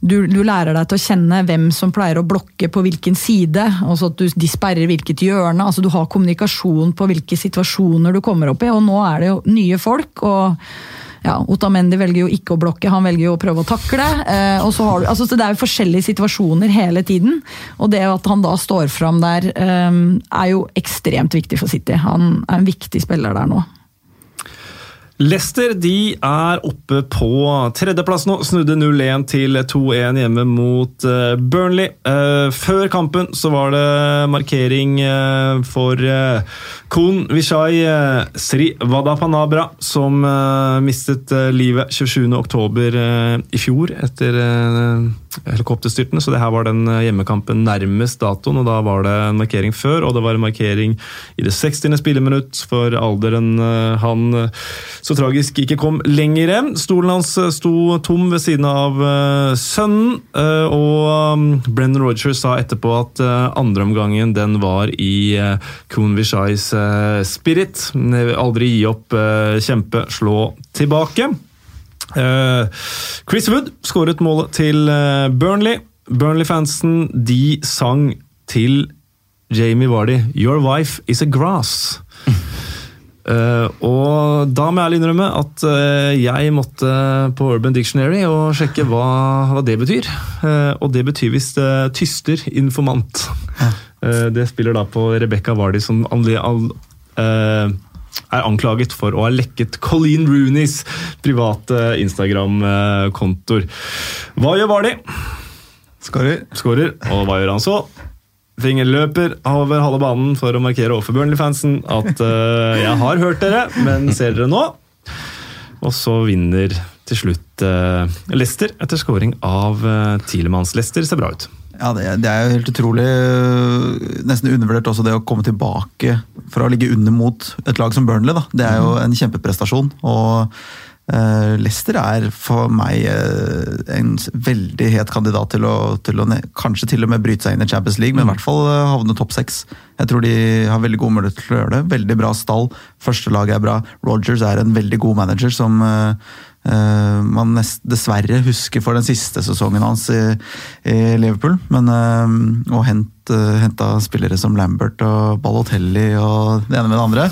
du, du lærer deg til å kjenne hvem som pleier å blokke på hvilken side. altså at du, De sperrer hvilket hjørne. altså Du har kommunikasjon på hvilke situasjoner du kommer opp i. Og nå er det jo nye folk. og ja, Otamendi velger jo ikke å blokke, han velger jo å prøve å takle. Eh, og så har du, altså, så Det er jo forskjellige situasjoner hele tiden. Og det at han da står fram der, eh, er jo ekstremt viktig for City. Han er en viktig spiller der nå. Leicester de er oppe på tredjeplass nå. Snudde 0-1 til 2-1 hjemme mot eh, Burnley. Eh, før kampen så var det markering eh, for Kon Vishai Sri Vadapanabra, som mistet livet 27.10 uh, i fjor etter uh, helikopterstyrten. Så det her var den eh, hjemmekampen nærmest datoen, og da var det en markering før, og det var en markering i det 60. spilleminutt for alderen eh, han eh, så tragisk ikke kom lenger. Stolen hans sto tom ved siden av sønnen, og um, Brennan Rogers sa etterpå at andreomgangen den var i Kun Vishais spirit. Aldri gi opp, kjempe, slå tilbake. Eh, Chris Wood skåret målet til eh, Burnley. Burnley-fansen de sang til Jamie Vardy 'Your wife is a grass'. Uh, og da må jeg ærlig innrømme at uh, jeg måtte på Urban Dictionary og sjekke hva, hva det betyr. Uh, og det betyr visst tyster, informant. Eh, det spiller da på Rebekka Vardy som all, eh, er anklaget for å ha lekket Colleen Rooneys private Instagram-kontoer. Hva gjør Vardy? Skårer. Skårer. Og hva gjør han så? Fingeren løper over halve banen for å markere overfor Burnley-fansen at uh, 'jeg har hørt dere, men ser dere nå?' Og så vinner til slutt uh, Leicester etter scoring av uh, Tilemanns. Leicester ser bra ut. Ja, det, det er jo helt utrolig. øh, Nesten undervurdert også det å komme tilbake fra å ligge under mot et lag som Burnley. Da. Det er jo en kjempeprestasjon. og Uh, Leicester er for meg uh, en veldig het kandidat til å, til å kanskje til og med bryte seg inn i Champions League, men i hvert fall uh, havne topp seks. Jeg tror de har veldig god mulighet til å gjøre det. Veldig bra stall. Førstelaget er bra. Rogers er en veldig god manager som eh, man nest, dessverre husker for den siste sesongen hans i, i Liverpool. Men uh, og hent, uh, henta spillere som Lambert og Balotelli og det ene med det andre.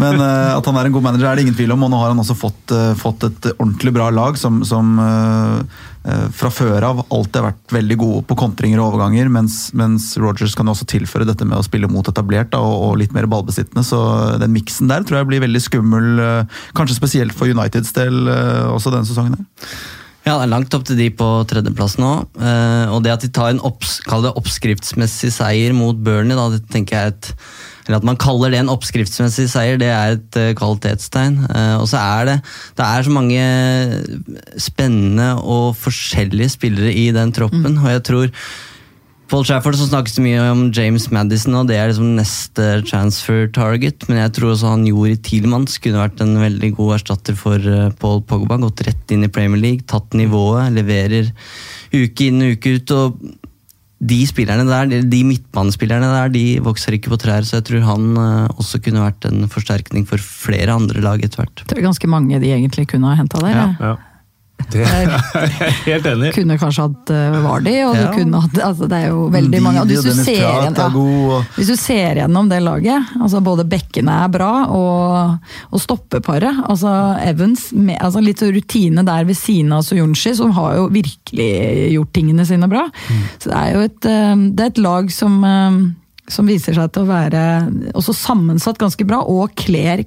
Men eh, at han er en god manager er det ingen tvil om, og nå har han også fått, eh, fått et ordentlig bra lag som, som eh, eh, fra før av alltid har vært veldig gode på kontringer og overganger, mens, mens Rogers kan også tilføre dette med å spille mot etablert da, og, og litt mer ballbesittende. Så den miksen der tror jeg blir veldig skummel, eh, kanskje spesielt for Uniteds del eh, også denne sesongen. her. Ja, det er langt opp til de på tredjeplass nå. Eh, og det at de tar en opps, oppskriftsmessig seier mot Burnley, da, det tenker jeg er et eller at man kaller det en oppskriftsmessig seier, det er et eh, kvalitetstegn. Eh, og så er det det er så mange spennende og forskjellige spillere i den troppen, og jeg tror Paul Trafford så snakkes det mye om James Madison, og det er liksom neste transfer target. Men jeg tror også han Jori Tielmanns kunne vært en veldig god erstatter for eh, Paul Pogba. Gått rett inn i Premier League, tatt nivået, leverer uke inn og uke ut. og de spillerne der, de- midtbanespillerne der, de vokser ikke på trær, så jeg tror han eh, også kunne vært en forsterkning for flere andre lag etter hvert. Det er ganske mange de egentlig kunne ha henta der. Ja, ja. Det er jeg helt enig i. kunne kanskje hatt Vardi, Vardy, og Ja. du kunne hatt altså Det er jo veldig mange. Og hvis, du ser igjen, ja, hvis du ser gjennom det laget, altså både bekkene er bra, og, og stoppeparet altså Evans, med, altså litt rutine der ved siden av Soyunshi, som har jo virkelig gjort tingene sine bra. Så det er jo et, uh, det er et lag som uh, som viser seg til å være også sammensatt ganske bra, og kler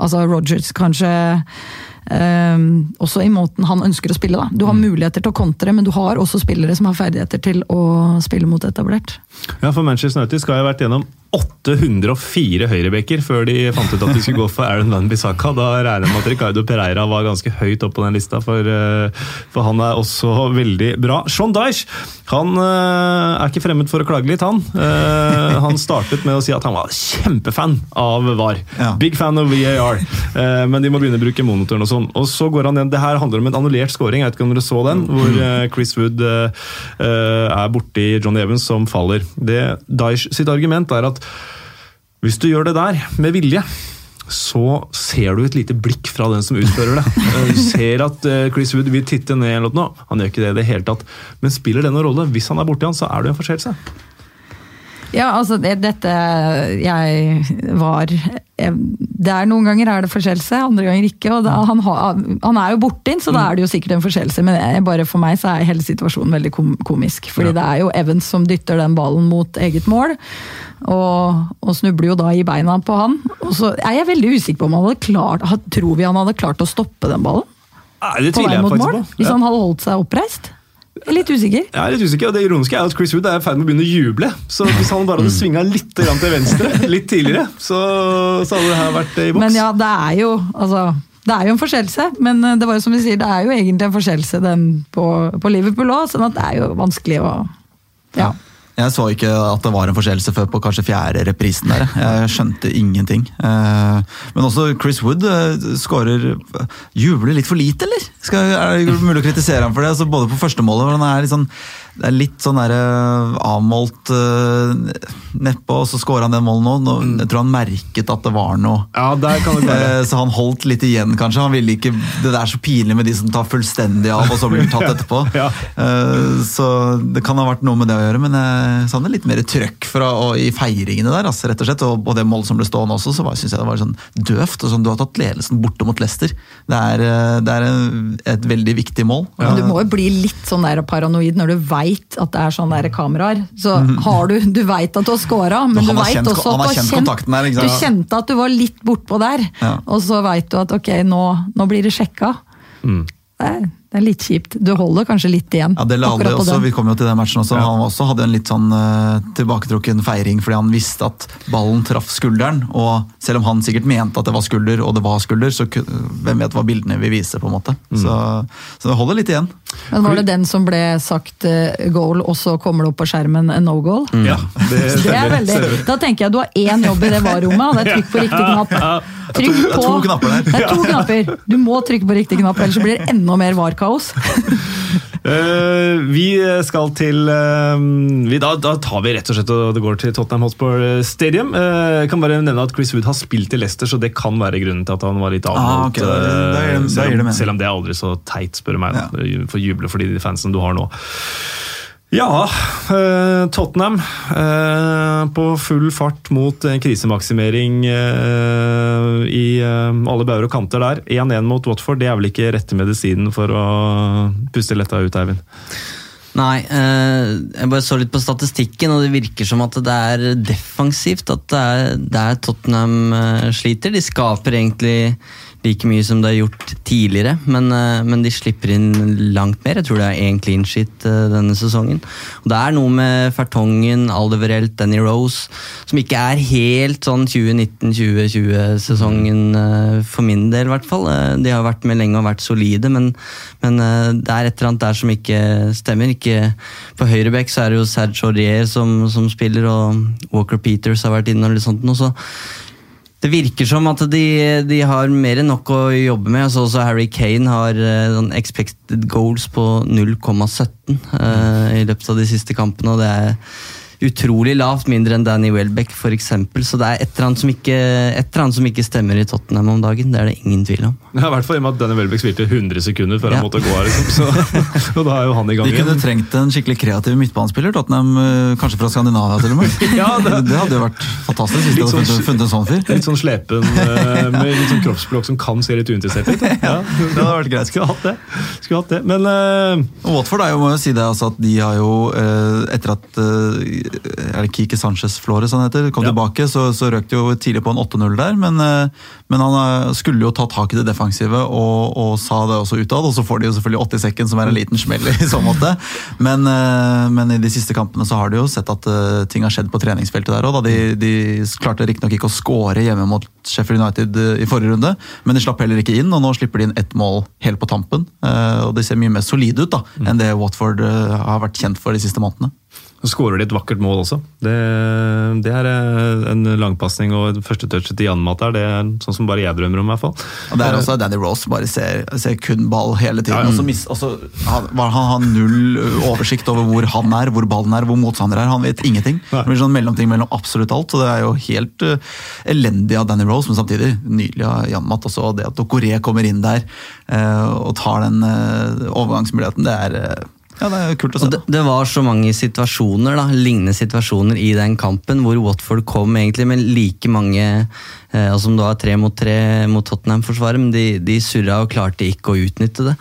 altså Rogers kanskje eh, også i måten han ønsker å spille. Da. Du har muligheter til å kontre, men du har også spillere som har ferdigheter til å spille mot etablert. Ja, for Manchester United skal jeg ha vært gjennom 804 høyrebekker før de fant ut at de skulle gå for Aaron Van Bissaka. Da regner jeg med at Ricardo Pereira var ganske høyt opp på den lista, for, eh, for han er også veldig bra. Sean Dyche han eh, er ikke fremmed for å klage litt, han. Eh, Han startet med å si at han var kjempefan av VAR. Ja. Big fan of VAR. Eh, Men de må begynne å bruke monitoren og sånn. Og så går han igjen. Det her handler om en annullert scoring, jeg vet ikke om dere så den, hvor eh, Chris Wood eh, er borti Johnny Evans som faller. Det Daesh sitt argument er at hvis du gjør det der med vilje, så ser du et lite blikk fra den som utfører det. Du ser at Chris Wood vil titte ned eller noe. Han gjør ikke det i det hele tatt. Men spiller det noen rolle? Hvis han er borti han, så er det en forseelse. Ja, altså det, dette jeg var jeg, Det er Noen ganger er det forseelse, andre ganger ikke. og da, han, ha, han er jo bortinn, så da er det jo sikkert en forseelse. Men jeg, bare for meg så er hele situasjonen veldig kom, komisk. fordi Ja. det er jo Evans som dytter den ballen mot eget mål. Og, og snubler jo da i beina på han. Og så er jeg veldig usikker på om han hadde klart Tror vi han hadde klart å stoppe den ballen? Nei, det tviler jeg faktisk på. Hvis han hadde holdt seg oppreist? Jeg er litt usikker. Jeg er litt usikker, og Det ironiske er at Chris Wood er i ferd med å begynne å juble. Så hvis han bare hadde svinga litt til venstre litt tidligere, så, så hadde det her vært i boks. Men ja, det er jo altså, det er jo en forskjellelse, men eh, det var jo som vi sier, det er jo egentlig en forskjellelse den på, på Liverpool òg, sånn at det er jo vanskelig å Ja. Jeg så ikke at det var en forseelse før på kanskje fjerde reprisen der. Jeg skjønte ingenting. Eh, Men også Chris Wood eh, skårer Jubler litt for lite, eller? Skal, er det mulig å kritisere ham for det? Altså, både på første målet, hvor han er litt sånn det er litt sånn der, eh, avmålt uh, nedpå, og så skårer han det målet nå. nå. Jeg tror han merket at det var noe. Ja, der kan det være. Eh, Så han holdt litt igjen, kanskje. Han ville ikke, Det er så pinlig med de som tar fullstendig av, og så blir de tatt etterpå. Ja. uh, Så det kan ha vært noe med det å gjøre, men jeg savner litt mer trøkk fra, og, i feiringene der, altså, rett og slett. Og, og det målet som ble stående også, så syns jeg det var sånn døvt. og sånn, Du har tatt ledelsen borte mot Leicester. Det er, eh, det er en, et veldig viktig mål. Men du må jo bli litt sånn der paranoid når du veit at det er sånne der kameraer. Så har du Du veit at du har scora, men du veit også at du har kjent der, du kjente at du var litt bortpå der, Ja. og så veit du at ok, nå, nå blir det sjekka. Det, er, det er litt kjipt. Du holder kanskje litt igjen. Ja, det la akkurat også, vi kom jo til den matchen også. Han også hadde en litt sånn uh, tilbaketrukken feiring fordi han visste at ballen traff skulderen. Og selv om han sikkert mente at det var skulder, og det var skulder, så hvem vet hva bildene vil vise, på en måte. Så, så det holder litt igjen. Men var det den som ble sagt uh, goal, og så kommer det opp på skjermen en no goal? Ja, det, Det er veldig, da tenker jeg du har én jobb i det var-rommet, og det er trykk på riktig knapp. Trykk Det er to knapper der. Det er to knapper. Du må trykke på riktig knapp, ellers så blir det enda mer var-kaos. uh, vi skal til uh, vi, da, da tar vi rett og slett og det går til Tottenham Hotspur Stadium. Uh, jeg kan bare nevne at Chris Wood har spilt i Leicester, så det kan være grunnen til at han var litt Ah, avmålt. ok, da- da gir det- da eh, gir det selv, om, selv om det er aldri så teit, spør du meg. Da. For juble for de fansen du har nå. Ja, eh, Tottenham eh, på full fart mot krisemaksimering eh, i alle bauger og kanter der. 1-1 mot Watford, det er vel ikke rette medisinen for å puste letta ut, Eivind? Nei, jeg bare så litt på statistikken, og det virker som at det er defensivt. At det er der Tottenham sliter. De skaper egentlig like mye som det har gjort tidligere, men, eh, men de slipper inn langt mer. Jeg tror det er én clean sheet eh, denne sesongen. Og Det er noe med Fertongen, Aldeverelt, Danny Rose som ikke er helt sånn 2019-2020-sesongen eh, for min del, i hvert fall. De har vært med lenge og vært solide, men, men det er et eller annet der som ikke stemmer. Ikke, på høyrebekk så er det jo Serge Aurier som, som spiller, og Walker Peters har vært inne. og litt sånt nå, så det virker som at de, de har mer enn nok å jobbe med. Altså også Harry Kane har eh, sånn expected goals på 0,17 uh, i løpet av de siste kampene. og det er utrolig lavt, mindre enn Danny Welbeck f.eks. Så det er et eller, annet som ikke, et eller annet som ikke stemmer i Tottenham om dagen. Det er det ingen tvil om. Ja, I hvert fall i og med at Danny Welbeck spilte 100 sekunder før Ja. han måtte gå her. Liksom. Så, og da er jo han i gang De kunne igjen. trengt en skikkelig kreativ midtbanespiller. Tottenham, eh, kanskje fra Skandinavia til og med. Ja, det- det, hadde jo vært fantastisk hvis de hadde sånn- funnet, funnet en sånn fyr. Litt sånn slepen eh, med litt sånn kroppsspråk som kan se litt uinteressert ut. Ja, det hadde vært greit. Skulle hatt det. Skulle hatt det. Men uh... Watford er jo, må jo si det, altså at de har jo, etter at er det Kike Sanchez Flores han heter, kom Ja. tilbake, så, så røk det jo tidlig på en 8-0 der. Men, eh, men han eh, skulle jo ta tak i det defensive og, og sa det også utad. Og så får de jo selvfølgelig 80 sekken, som er en liten smell i så måte. Men, eh, men i de siste kampene så har de jo sett at ting har skjedd på treningsfeltet der òg. De, de klarte riktignok ikke å score hjemme mot Sheffield United i forrige runde, men de slapp heller ikke inn, og nå slipper de inn ett mål helt på tampen. Og de ser mye mer solide ut da, enn det Watford har vært kjent for de siste månedene. Så skårer de et vakkert mål også. Det, det er eh, en langpasning og et første touch til Janmat der. Det er sånn som bare jeg drømmer om, i hvert fall. Og det er også Danny Rose som bare ser, ser kun ball hele tiden. Ja, ja. Og så mis, og han, han har null oversikt over hvor han er, hvor ballen er, hvor motstander er. Han vet ingenting. Nei. Det blir sånn mellomting mellom absolutt alt. Så det er jo helt uh, elendig av Danny Rose, men samtidig nydelig av Janmat også. Og det at Dokoré kommer inn der uh, og tar den uh, overgangsmuligheten, det er eh, ja, det er kult å se. Det, det var så mange situasjoner, da, lignende situasjoner i den kampen, hvor Watford kom egentlig med like mange eh, altså Om det var tre mot tre mot Tottenham-forsvaret, men de, de surra og klarte ikke å utnytte det.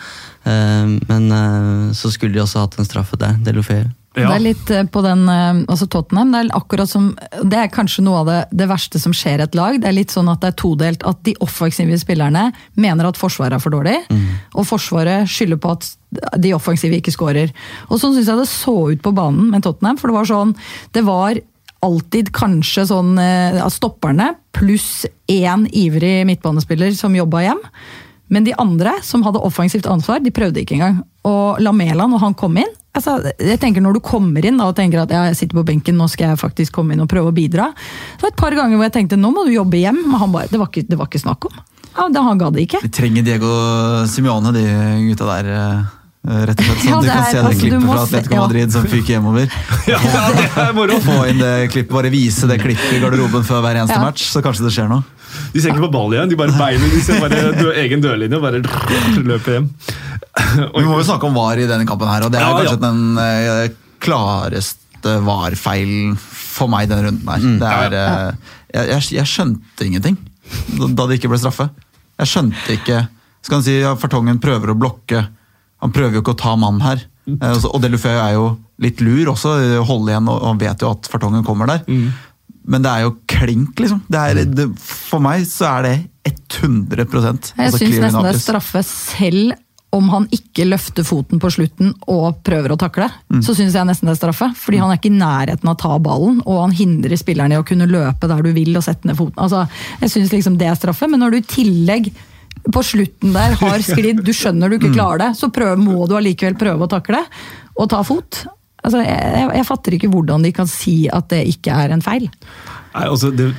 Eh, men eh, så skulle de også hatt en straffe der, Delofeu. Det er litt eh, på den, eh, altså Tottenham, det er akkurat som Det er kanskje noe av det, det verste som skjer et lag. Det er litt sånn at det er todelt. At de offensive spillerne mener at Forsvaret er for dårlig, og Forsvaret skylder på at de offensive ikke skårer. Og sånn syns jeg det så ut på banen med Tottenham. For det var sånn Det var alltid kanskje sånn eh, at stopperne pluss én ivrig midtbanespiller som jobba hjem. Men de andre som hadde offensivt ansvar, de prøvde ikke engang. Og Lamela, når han kom inn altså, jeg tenker Når du kommer inn da, og tenker at ja, jeg sitter på benken, nå skal jeg faktisk komme inn og prøve å bidra. Det var et par ganger hvor jeg tenkte nå må du jobbe hjem, men han bare, det, var ikke, det var ikke snakk om. Ja, det, Han ga det ikke. De trenger Diego Simione, de gutta der. eh, Rett og slett, Sånn Ja, du kan er- se det altså, det klippet fra se- Atletico ja. Madrid som fyker hjemover. Ja, det er moro! Få inn det klippet, bare vise det klippet i garderoben før hver eneste Ja. match, så kanskje det skjer noe. De ser ikke på ball igjen, de bare beiner de ser bare dø, egen dørlinje og bare løper hjem. Og vi må jo snakke om VAR i denne kampen her, og det er Ja, jo ja. kanskje den eh, klareste VAR-feilen for meg denne runden her. Det er, eh, jeg, jeg, skjønte ingenting da, det ikke ble straffe. Jeg skjønte ikke Skal han si ja, Fartongen prøver å blokke, han prøver jo ikke å ta mann her. Eh, og Delufeu er jo litt lur også, holde igjen og, og vet jo at Fartongen kommer der. Men det er jo klink, liksom. Det er, det, for meg så er det 100 Jeg altså syns nesten det er straffe selv om han ikke løfter foten på slutten og prøver å takle. Så syns jeg nesten det er straffe. Fordi han er ikke i nærheten av å ta ballen, og han hindrer spilleren i å kunne løpe der du vil og sette ned foten. Altså, jeg synes liksom det er straffe, men når du i tillegg på slutten der har sklidd, du skjønner du ikke klarer det, så prøv, må du allikevel prøve å takle og ta fot. Altså, jeg, jeg, fatter ikke hvordan de kan si at det ikke er en feil. Nei, også, det,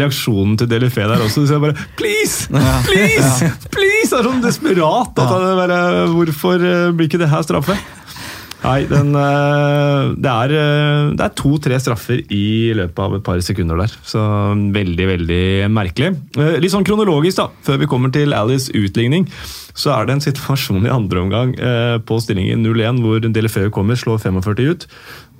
reaksjonen til Delifé der også, så jeg bare Please! Please! Please! Det er sånn desperat. At han bare, hvorfor eh, blir ikke det her straffe? Nei, den, eh, det er, eh, det er to-tre straffer i løpet av et par sekunder der. Så veldig, veldig merkelig. Eh, Litt sånn kronologisk, da, før vi kommer til Alice utligning, så er det en situasjon i andre omgang på stillingen 0-1 hvor Delefeu kommer, slår 45 ut.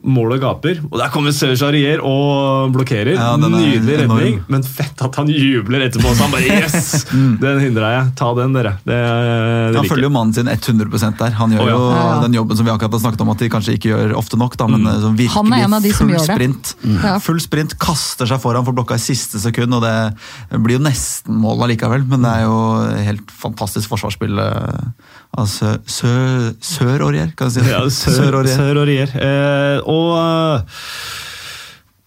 Målet gaper, og der kommer Serge og blokkerer. Ja, Nydelig enorm. redning, men fett at han jubler etterpå. Så han bare Yes! Den hindra jeg. Ta den, dere. Det, det Han liker følger jo mannen sin 100% der. Han gjør oh, ja. jo Ja, den jobben som vi akkurat har snakket om at de kanskje ikke gjør ofte nok. Da, men virkelig Han en av de som full sprint. Mm. Full sprint, kaster seg foran for blokka i siste sekund, og det blir jo nesten mål allikevel. Men det er jo helt fantastisk forsvarsspill eh, av Sø- Sø- Sør-Aurier, kan jeg si. Ja, sør, Sør-Aurier. sør og. Eh, og eh,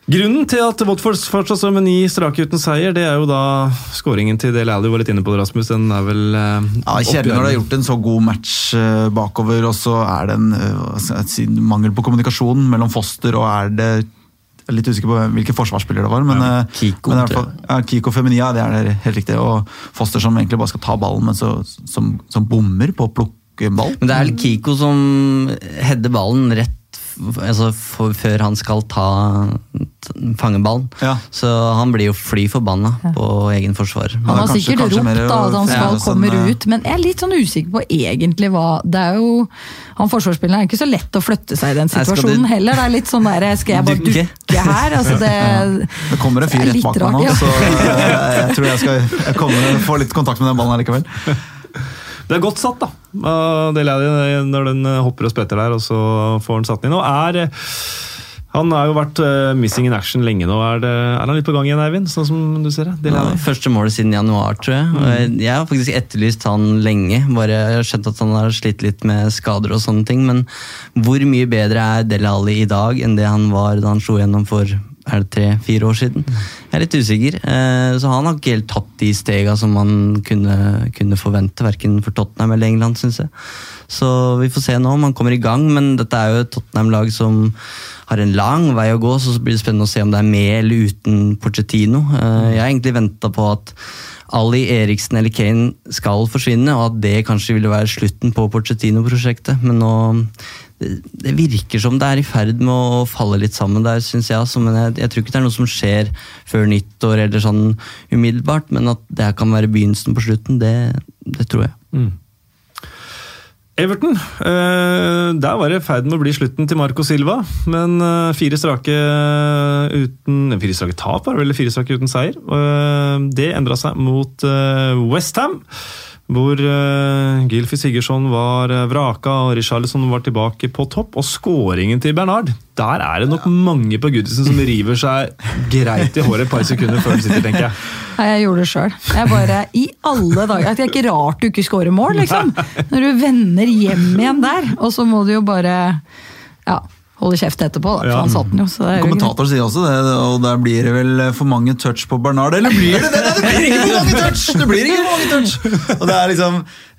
Grunnen til at Watford fortsatt står med ni strake uten seier, det er jo da skåringen til Dele Alli. Var litt inne på det, Rasmus. Den er vel eh, Ja, Kjedelig når du har gjort en så god match eh, bakover, og så er det en eh, mangel på kommunikasjon mellom Foster og er det jeg er litt usikker på hvilke forsvarsspillere det var. men, ja, Kiko, men fall, ja, Kiko Feminia, det er det helt riktig. Og Foster som egentlig bare skal ta ballen, men så, som, som bommer på å plukke ball. Men det er Kiko som header ballen rett altså, for, før han skal ta fange ballen. Ja. Så han blir jo fly forbanna på egen forsvarer. Han har sikkert ropt mer da, at han skal ja, sånn, eh, ut, men jeg er litt sånn usikker på egentlig hva Det er jo Han forsvarsspilleren er ikke så lett å flytte seg i den situasjonen du- heller. Det er litt sånn der Skal jeg bare Dukke? dukke her? Altså det, Det kommer en fyr er rett bak meg nå, ja. så jeg, jeg tror jeg skal jeg kommer, få litt kontakt med den ballen her likevel. Det er godt satt, da. Det Dele jeg når den eh, hopper og spretter der, og så får han satt den inn. Og er eh, Han har jo vært eh, missing in action lenge nå. Er, det, er han litt på gang igjen, Eivind? Sånn som du ser det? Ja, første målet siden januar, tror jeg. Mm. jeg- Jeg har faktisk etterlyst han lenge. Bare jeg har skjønt at han har slitt litt med skader og sånne ting. Men hvor mye bedre er Dele Alli i dag enn det han var da han slo gjennom for er det tre-fire år siden? Jeg er litt usikker. Eh, Så han har ikke helt tatt de stega som man kunne, kunne forvente, verken for Tottenham eller England, syns jeg. Så vi får se nå om han kommer i gang, men dette er jo et Tottenham-lag som har en lang vei å gå, så blir det spennende å se om det er med eller uten Pochettino. Eh, Jeg har egentlig venta på at Ali Eriksen eller Kane skal forsvinne, og at det kanskje ville være slutten på Pochettino-prosjektet. Men nå det, virker som det er i ferd med å falle litt sammen der, syns jeg. Altså, men jeg, jeg tror ikke det er noe som skjer før nyttår eller sånn umiddelbart, men at det her kan være begynnelsen på slutten, det, det tror jeg. Everton. eh, der var det i ferd med å bli slutten til Marco Silva. Men eh, fire strake uten Fire strake tap, var det vel? Fire strake uten seier. Eh, det endra seg mot Westham. Hvor uh, Gylfi Sigurdsson var eh, vraka og Richarlison var tilbake på topp. Og skåringen til Bernard, der er det nok mange på Goodison som river seg greit i håret et par sekunder før de sitter, tenker jeg. Nei, jeg gjorde det sjøl. Jeg bare I alle dager. Det er ikke rart du ikke scorer mål, liksom. Når du vender hjem igjen der, og så må du jo bare ja, holde kjeft etterpå, da. For Ja. han satt den jo. Så det er jo sier også det, og der blir det vel for mange touch på Bernard. Eller blir det det? Det blir ikke for mange touch! Det blir ikke for mange touch! Og det er liksom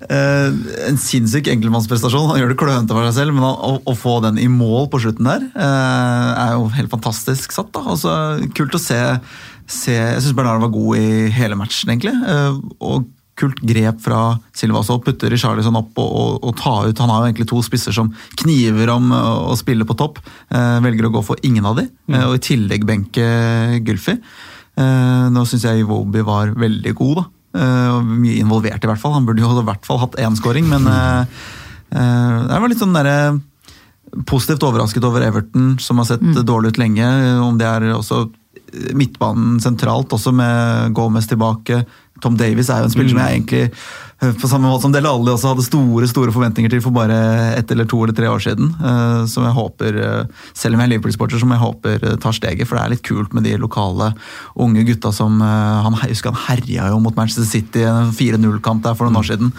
eh, en sinnssyk enkeltmannsprestasjon. Han gjør det klønete for seg selv, men å, å få den i mål på slutten der, eh, er jo helt fantastisk satt. da. Altså, kult å se, se Jeg syns Bernard var god i hele matchen, egentlig. eh, og kult grep fra Silva så putter putte Richarlison opp og, og, og ta ut Han har jo egentlig to spisser som kniver om å, spille på topp. Eh, velger å gå for ingen av de, eh, og i tillegg benke Gylfi. Eh, nå syns jeg Iwobi var veldig god, da. Eh, mye involvert, i hvert fall. Han burde jo i hvert fall hatt én scoring, men eh, eh, det var litt sånn derre Positivt overrasket over Everton, som har sett dårlig ut lenge. Om det er også midtbanen sentralt, også med Gomez tilbake. Tom Davies er jo en spiller som jeg egentlig, eh, på samme måte som Dele Alli, også hadde store store forventninger til for bare ett eller to eller tre år siden. eh, Som jeg håper, eh, selv om jeg er Liverpool-sporter, som jeg håper tar steget. For det er litt kult med de lokale unge gutta som han, Jeg husker han herja jo mot Manchester City i en 4-0-kamp der for noen år siden.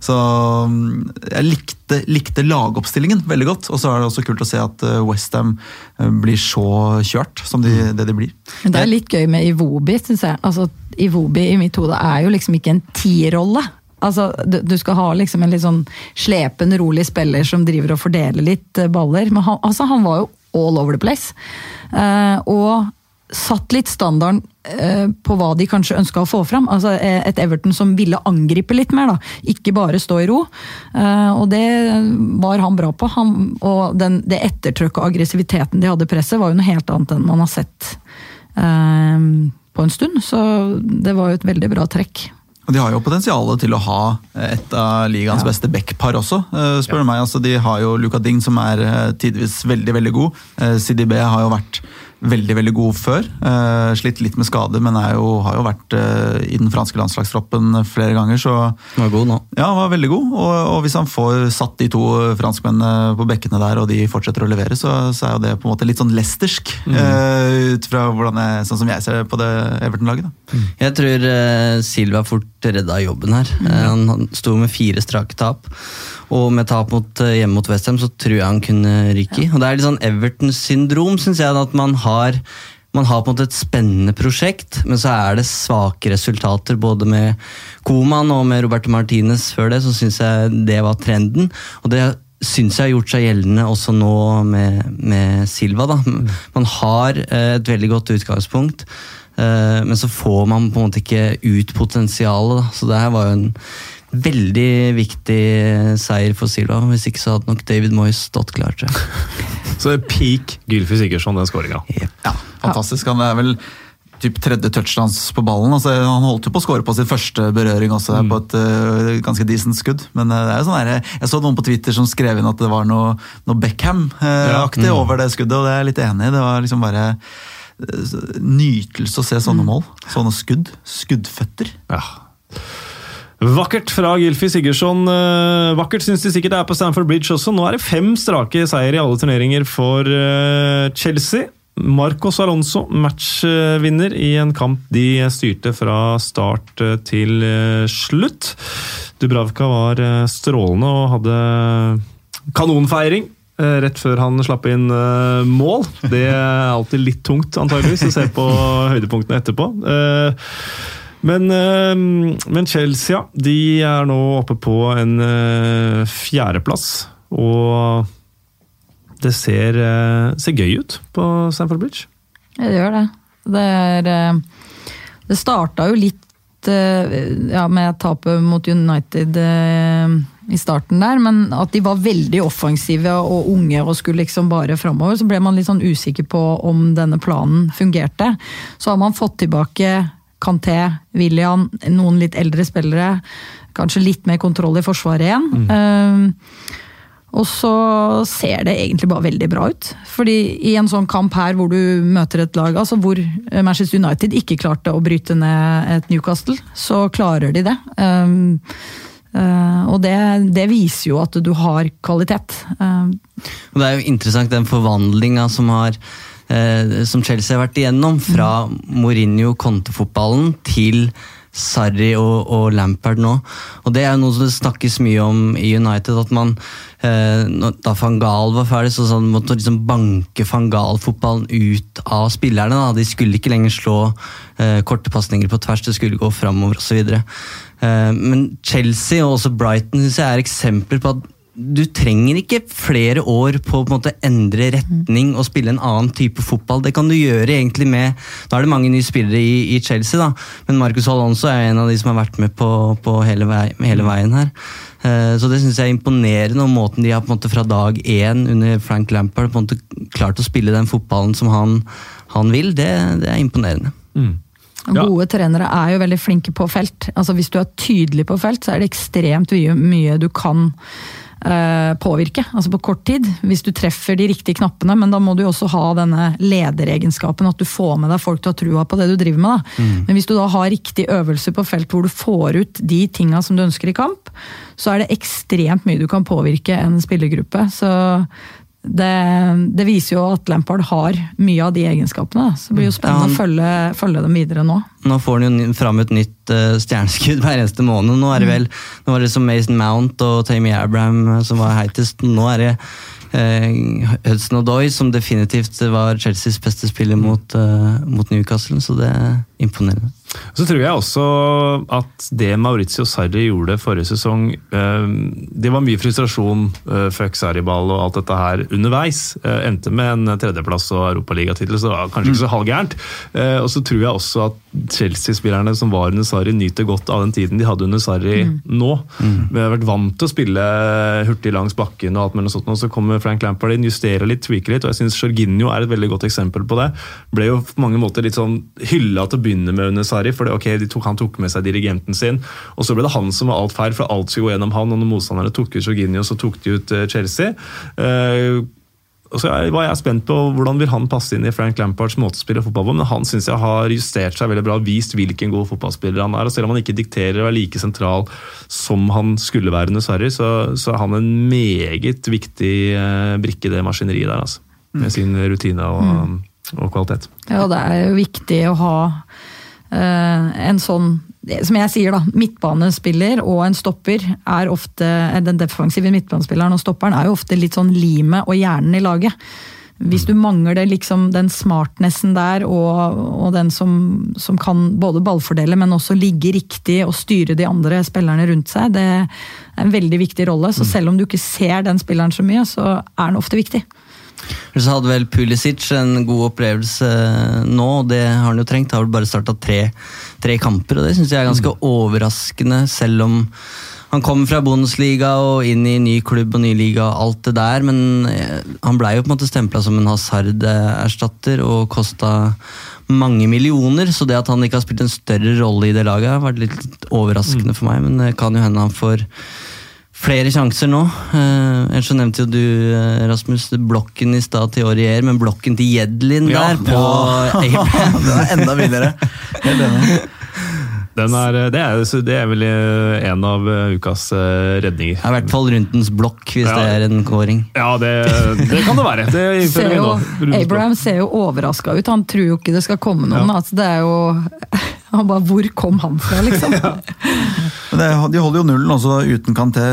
Så mm, jeg likte, likte lagoppstillingen veldig godt. Og så er det også kult å se at Westham blir så kjørt som de, det de blir. Men det er litt gøy med Iwobi, syns jeg. Altså, Iwobi i mitt hode er jo liksom ikke en tierrolle. Altså, du, du skal ha liksom en litt sånn slepen, rolig spiller som driver og fordeler litt eh, baller. Men han, altså, han var jo all over the place. Uh, og satt litt standarden eh, på hva de kanskje ønska å få fram. Altså eh, Et Everton som ville angripe litt mer, da. Ikke bare stå i ro. Eh, og det var han bra på. Han, og den, det ettertrykket og aggressiviteten de hadde i presset, var jo noe helt annet enn man har sett eh, på en stund. Så det var jo et veldig bra trekk. Og De har jo potensialet til å ha et av ligaens Ja. beste backpar også, spør du meg. Altså, de har jo Luka Ding, som er tidvis veldig veldig god. CDB har jo vært veldig veldig god før. Eh, slitt litt med skade, men jo, har jo vært eh, i den franske landslagstroppen flere ganger. så var god nå. ja, han var veldig god. Og, og hvis han får satt de to franskmennene på bekkene der, og de fortsetter å levere, så, så er jo det på en måte litt sånn lestersk. eh, ut fra jeg, sånn som jeg ser på det Everton-laget. Mm. Jeg tror Silva fort redda jobben her. Mm. han, han sto med fire strake tap. Og med tap mot, eh, hjemme mot Westham så tror jeg han kunne ryke i. Og det er litt sånn Everton-syndrom, syns jeg. At man har, man har på en måte et spennende prosjekt, men så er det svake resultater. Både med Koman og med Roberto Martinez før det, så syns jeg det var trenden. Og det syns jeg har gjort seg gjeldende også nå med, med Silva. Da. Man har eh, et veldig godt utgangspunkt. Eh, Men så får man på en måte ikke ut potensialet. Da. Så det her var jo en veldig viktig seier for Silva. Hvis ikke så hadde nok David Moyes stått klar. Tror jeg. Så det er peak Gylfi Sigurdsson, den skåringa. Ja, fantastisk. Han er vel typ tredje touchdowns på ballen. Altså, han holdt jo på å skåre på sin første berøring også, Mm. på et uh, ganske decent skudd. Men uh, det er jo sånn der, jeg så noen på Twitter som skrev inn at det var noe, noe Beckham-aktig Ja. Mm. over det skuddet, og det er jeg litt enig i. Det var liksom bare uh, nytelse å se Mm. sånne mål. Sånne skudd. Skuddføtter. Ja. Vakkert fra Gylfi Sigurdsson. Eh, Vakkert syns de sikkert det er på Stamford Bridge også. Nå er det fem strake seier i alle turneringer for eh, Chelsea. Marcos Alonso, matchvinner i en kamp de styrte fra start eh, til slutt. Dubravka var strålende og hadde kanonfeiring. Rett før han slapp inn mål. Det er alltid litt tungt, antageligvis, å se på høydepunktene etterpå. Men, eh, men Chelsea de er nå oppe på en eh, fjerdeplass. Og det ser, eh, ser gøy ut på Stamford Bridge. Ja, det gjør det. Det, er, det starta jo litt ja, med tapet mot United i starten der, men at de var veldig offensive og unge og skulle liksom bare framover, så ble man litt sånn usikker på om denne planen fungerte. Så har man fått tilbake Kanté, William, noen litt eldre spillere. Kanskje litt mer kontroll i forsvaret igjen. Eh, og så ser det egentlig bare veldig bra ut. Fordi i en sånn kamp her hvor du møter et lag altså hvor Manchester United ikke klarte å bryte ned et Newcastle, så klarer de det. Um, uh, og det, det viser jo at du har kvalitet. Um, det er jo interessant den forvandlinga som, har, eh, som Chelsea har vært igjennom. Fra Mourinho-kontefotballen til Sarri og, og Lampard nå. Og det er jo noe som det snakkes mye om i United. at man, eh, Da van Gaal var ferdig, så sånn, måtte man liksom banke van Gaal-fotballen ut av spillerne. Da. De skulle ikke lenger slå eh, korte pasninger på tvers, det skulle gå framover osv. Eh, men Chelsea og også Brighton synes jeg er eksempler på at du trenger ikke flere år på å på en måte endre retning og spille en annen type fotball. Det kan du gjøre egentlig med Nå er det mange nye spillere i, i Chelsea, da, men Marcus Alonso er en av de som har vært med på, på hele, vei, hele veien her. Eh, Så det syns jeg er imponerende, og måten de har på en måte fra dag én under Frank Lampard på en måte klart å spille den fotballen som han, han vil, det, det er imponerende. Mm. Ja. Gode trenere er jo veldig flinke på felt. Altså Hvis du er tydelig på felt, så er det ekstremt mye, mye du kan påvirke. Altså på kort tid, hvis du treffer de riktige knappene. Men da må du jo også ha denne lederegenskapen, at du får med deg folk til å ha trua på det du driver med. Da. Men hvis du da har riktig øvelse på felt hvor du får ut de tinga som du ønsker i kamp, så er det ekstremt mye du kan påvirke en spillergruppe. Så det, det viser jo at Lampard har mye av de egenskapene. Så det blir jo spennende Ja, han- å følge, følge dem videre nå. Nå får han jo fram et nytt uh, stjerneskudd hver eneste måned. Nå er det vel, nå var det som Mason Mount og Tammy Abraham eh, som var heitest. Nå er det uh, Hudson Odoi som definitivt var Chelseas beste spiller mot, uh, mot Newcastle, så det er imponerende. Så tror jeg også at det Maurizio Sarri gjorde forrige sesong eh, Det var mye frustrasjon, eh, fuck Sarri-ball og alt dette her underveis. Eh, Endte med en tredjeplass og europaligatittel, så det var kanskje ikke så halvgærent. Og så tror jeg også at Chelsea-spillerne som var under Sarri, nyter godt av den tiden de hadde under Sarri nå. Vi har vært vant til å spille hurtig langs bakken, og alt mellom sånt, og så kommer Frank Lampard inn, justerer litt, tweaker litt. og jeg synes Jorginho er et veldig godt eksempel på det. Ble jo på mange måter litt sånn hylla til å begynne med under Sarri, for det, ok, tok, han tok med seg dirigenten sin. Og så ble det han som var alt feil, for alt skulle gå gjennom han, og når motstanderne tok ut Jorginho, så tok de ut eh, Chelsea. Eh, og så var jeg spent på hvordan vil han passe inn i Frank Lampards måte å spille fotball på, men han synes jeg har justert seg veldig bra og vist hvilken god fotballspiller han er. og Selv om han ikke dikterer og er like sentral som han skulle være under Sarri, så, så er han en meget viktig eh, brikke i det maskineriet der, altså. Med sin rutine og, og kvalitet. Ja, det er jo viktig å ha en sånn som jeg sier da, Midtbanespiller og en stopper er ofte Den defensive midtbanespilleren og stopperen er jo ofte litt sånn limet og hjernen i laget. Hvis du mangler liksom den smartnessen der, og, og den som, som kan både ballfordele, men også ligge riktig og styre de andre spillerne rundt seg, det er en veldig viktig rolle. Så selv om du ikke ser den spilleren så mye, så er den ofte viktig. Så hadde vel Pulisic en god opplevelse nå, og det har han jo trengt. Har vel bare starta tre, tre, kamper, og det syns jeg er ganske mm. overraskende, selv om han kom fra Bundesliga og inn i ny klubb og ny liga og alt det der, men eh, han blei jo på en måte stempla som en Hazard-erstatter og kosta mange millioner, så det at han ikke har spilt en større rolle i det laget, har vært litt overraskende mm. for meg, men det kan jo hende han får flere sjanser nå. Eh, ellers så nevnte jo du, eh, Rasmus, blokken i stad til Aurier, men blokken til Jedlin ja, der på ja. Abraham. Den er enda villere. Er, eh, det, er, det, er, vel eh, en av ukas redninger. I hvert fall Rundens blokk, hvis ja. det er en kåring. Ja, det, det kan det være. Det ser jo, Abraham ser jo overraska ut. Han tror jo ikke det skal komme noen. Ja. Altså, det er jo han bare, Hvor kom han fra, liksom? Ja. de holder jo nullen også uten Kanté,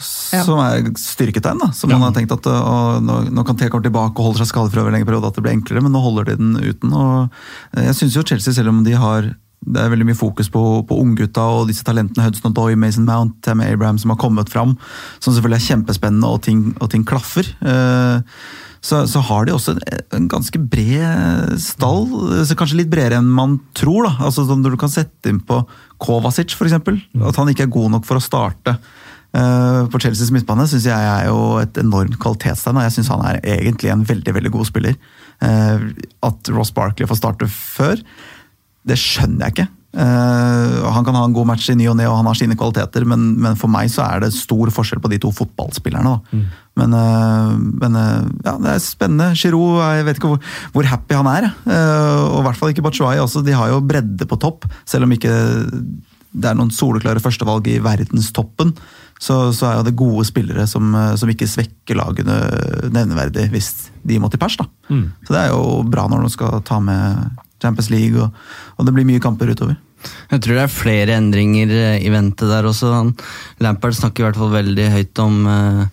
som er styrketegn. da, som man har tenkt at nå Når Kanté kommer tilbake og holder seg skadefri over en lengre periode, at det blir enklere, men nå holder de den uten. og Jeg syns jo Chelsea, selv om de har det er veldig mye fokus på, på unggutta og disse talentene Hudson og Doy, Mason Mount, Tam Abraham som har kommet fram. Som selvfølgelig er kjempespennende, og ting, og ting klaffer. Eh, så, så, har de også en, en, ganske bred stall. Kanskje litt bredere enn man tror. da. Altså Når du kan sette inn på Kovacic, f.eks. At han ikke er god nok for å starte. Uh, på Chelseas midtbane syns jeg er jo et enormt kvalitetstegn. Jeg syns han er egentlig en veldig veldig god spiller. Uh, at Ross Barkley får starte før, det skjønner jeg ikke. Uh, han kan ha en god match i ny og ne, og han har sine kvaliteter, men, men, for meg så er det stor forskjell på de to fotballspillerne. Mm. Men, uh, men uh, ja, det er spennende. Giroud, jeg vet ikke hvor, hvor happy han er. og i hvert fall ikke Bachuay. Også. De har jo bredde på topp, selv om ikke det er noen soleklare førstevalg i verdenstoppen. Så, så er jo det gode spillere som, som ikke svekker lagene nevneverdig hvis de må til pers. da. Mm. Så det er jo bra når de skal ta med Champions League, og, og, det blir mye kamper utover. Jeg tror det er flere endringer eh, i vente der også. Lampard snakker i hvert fall veldig høyt om uh,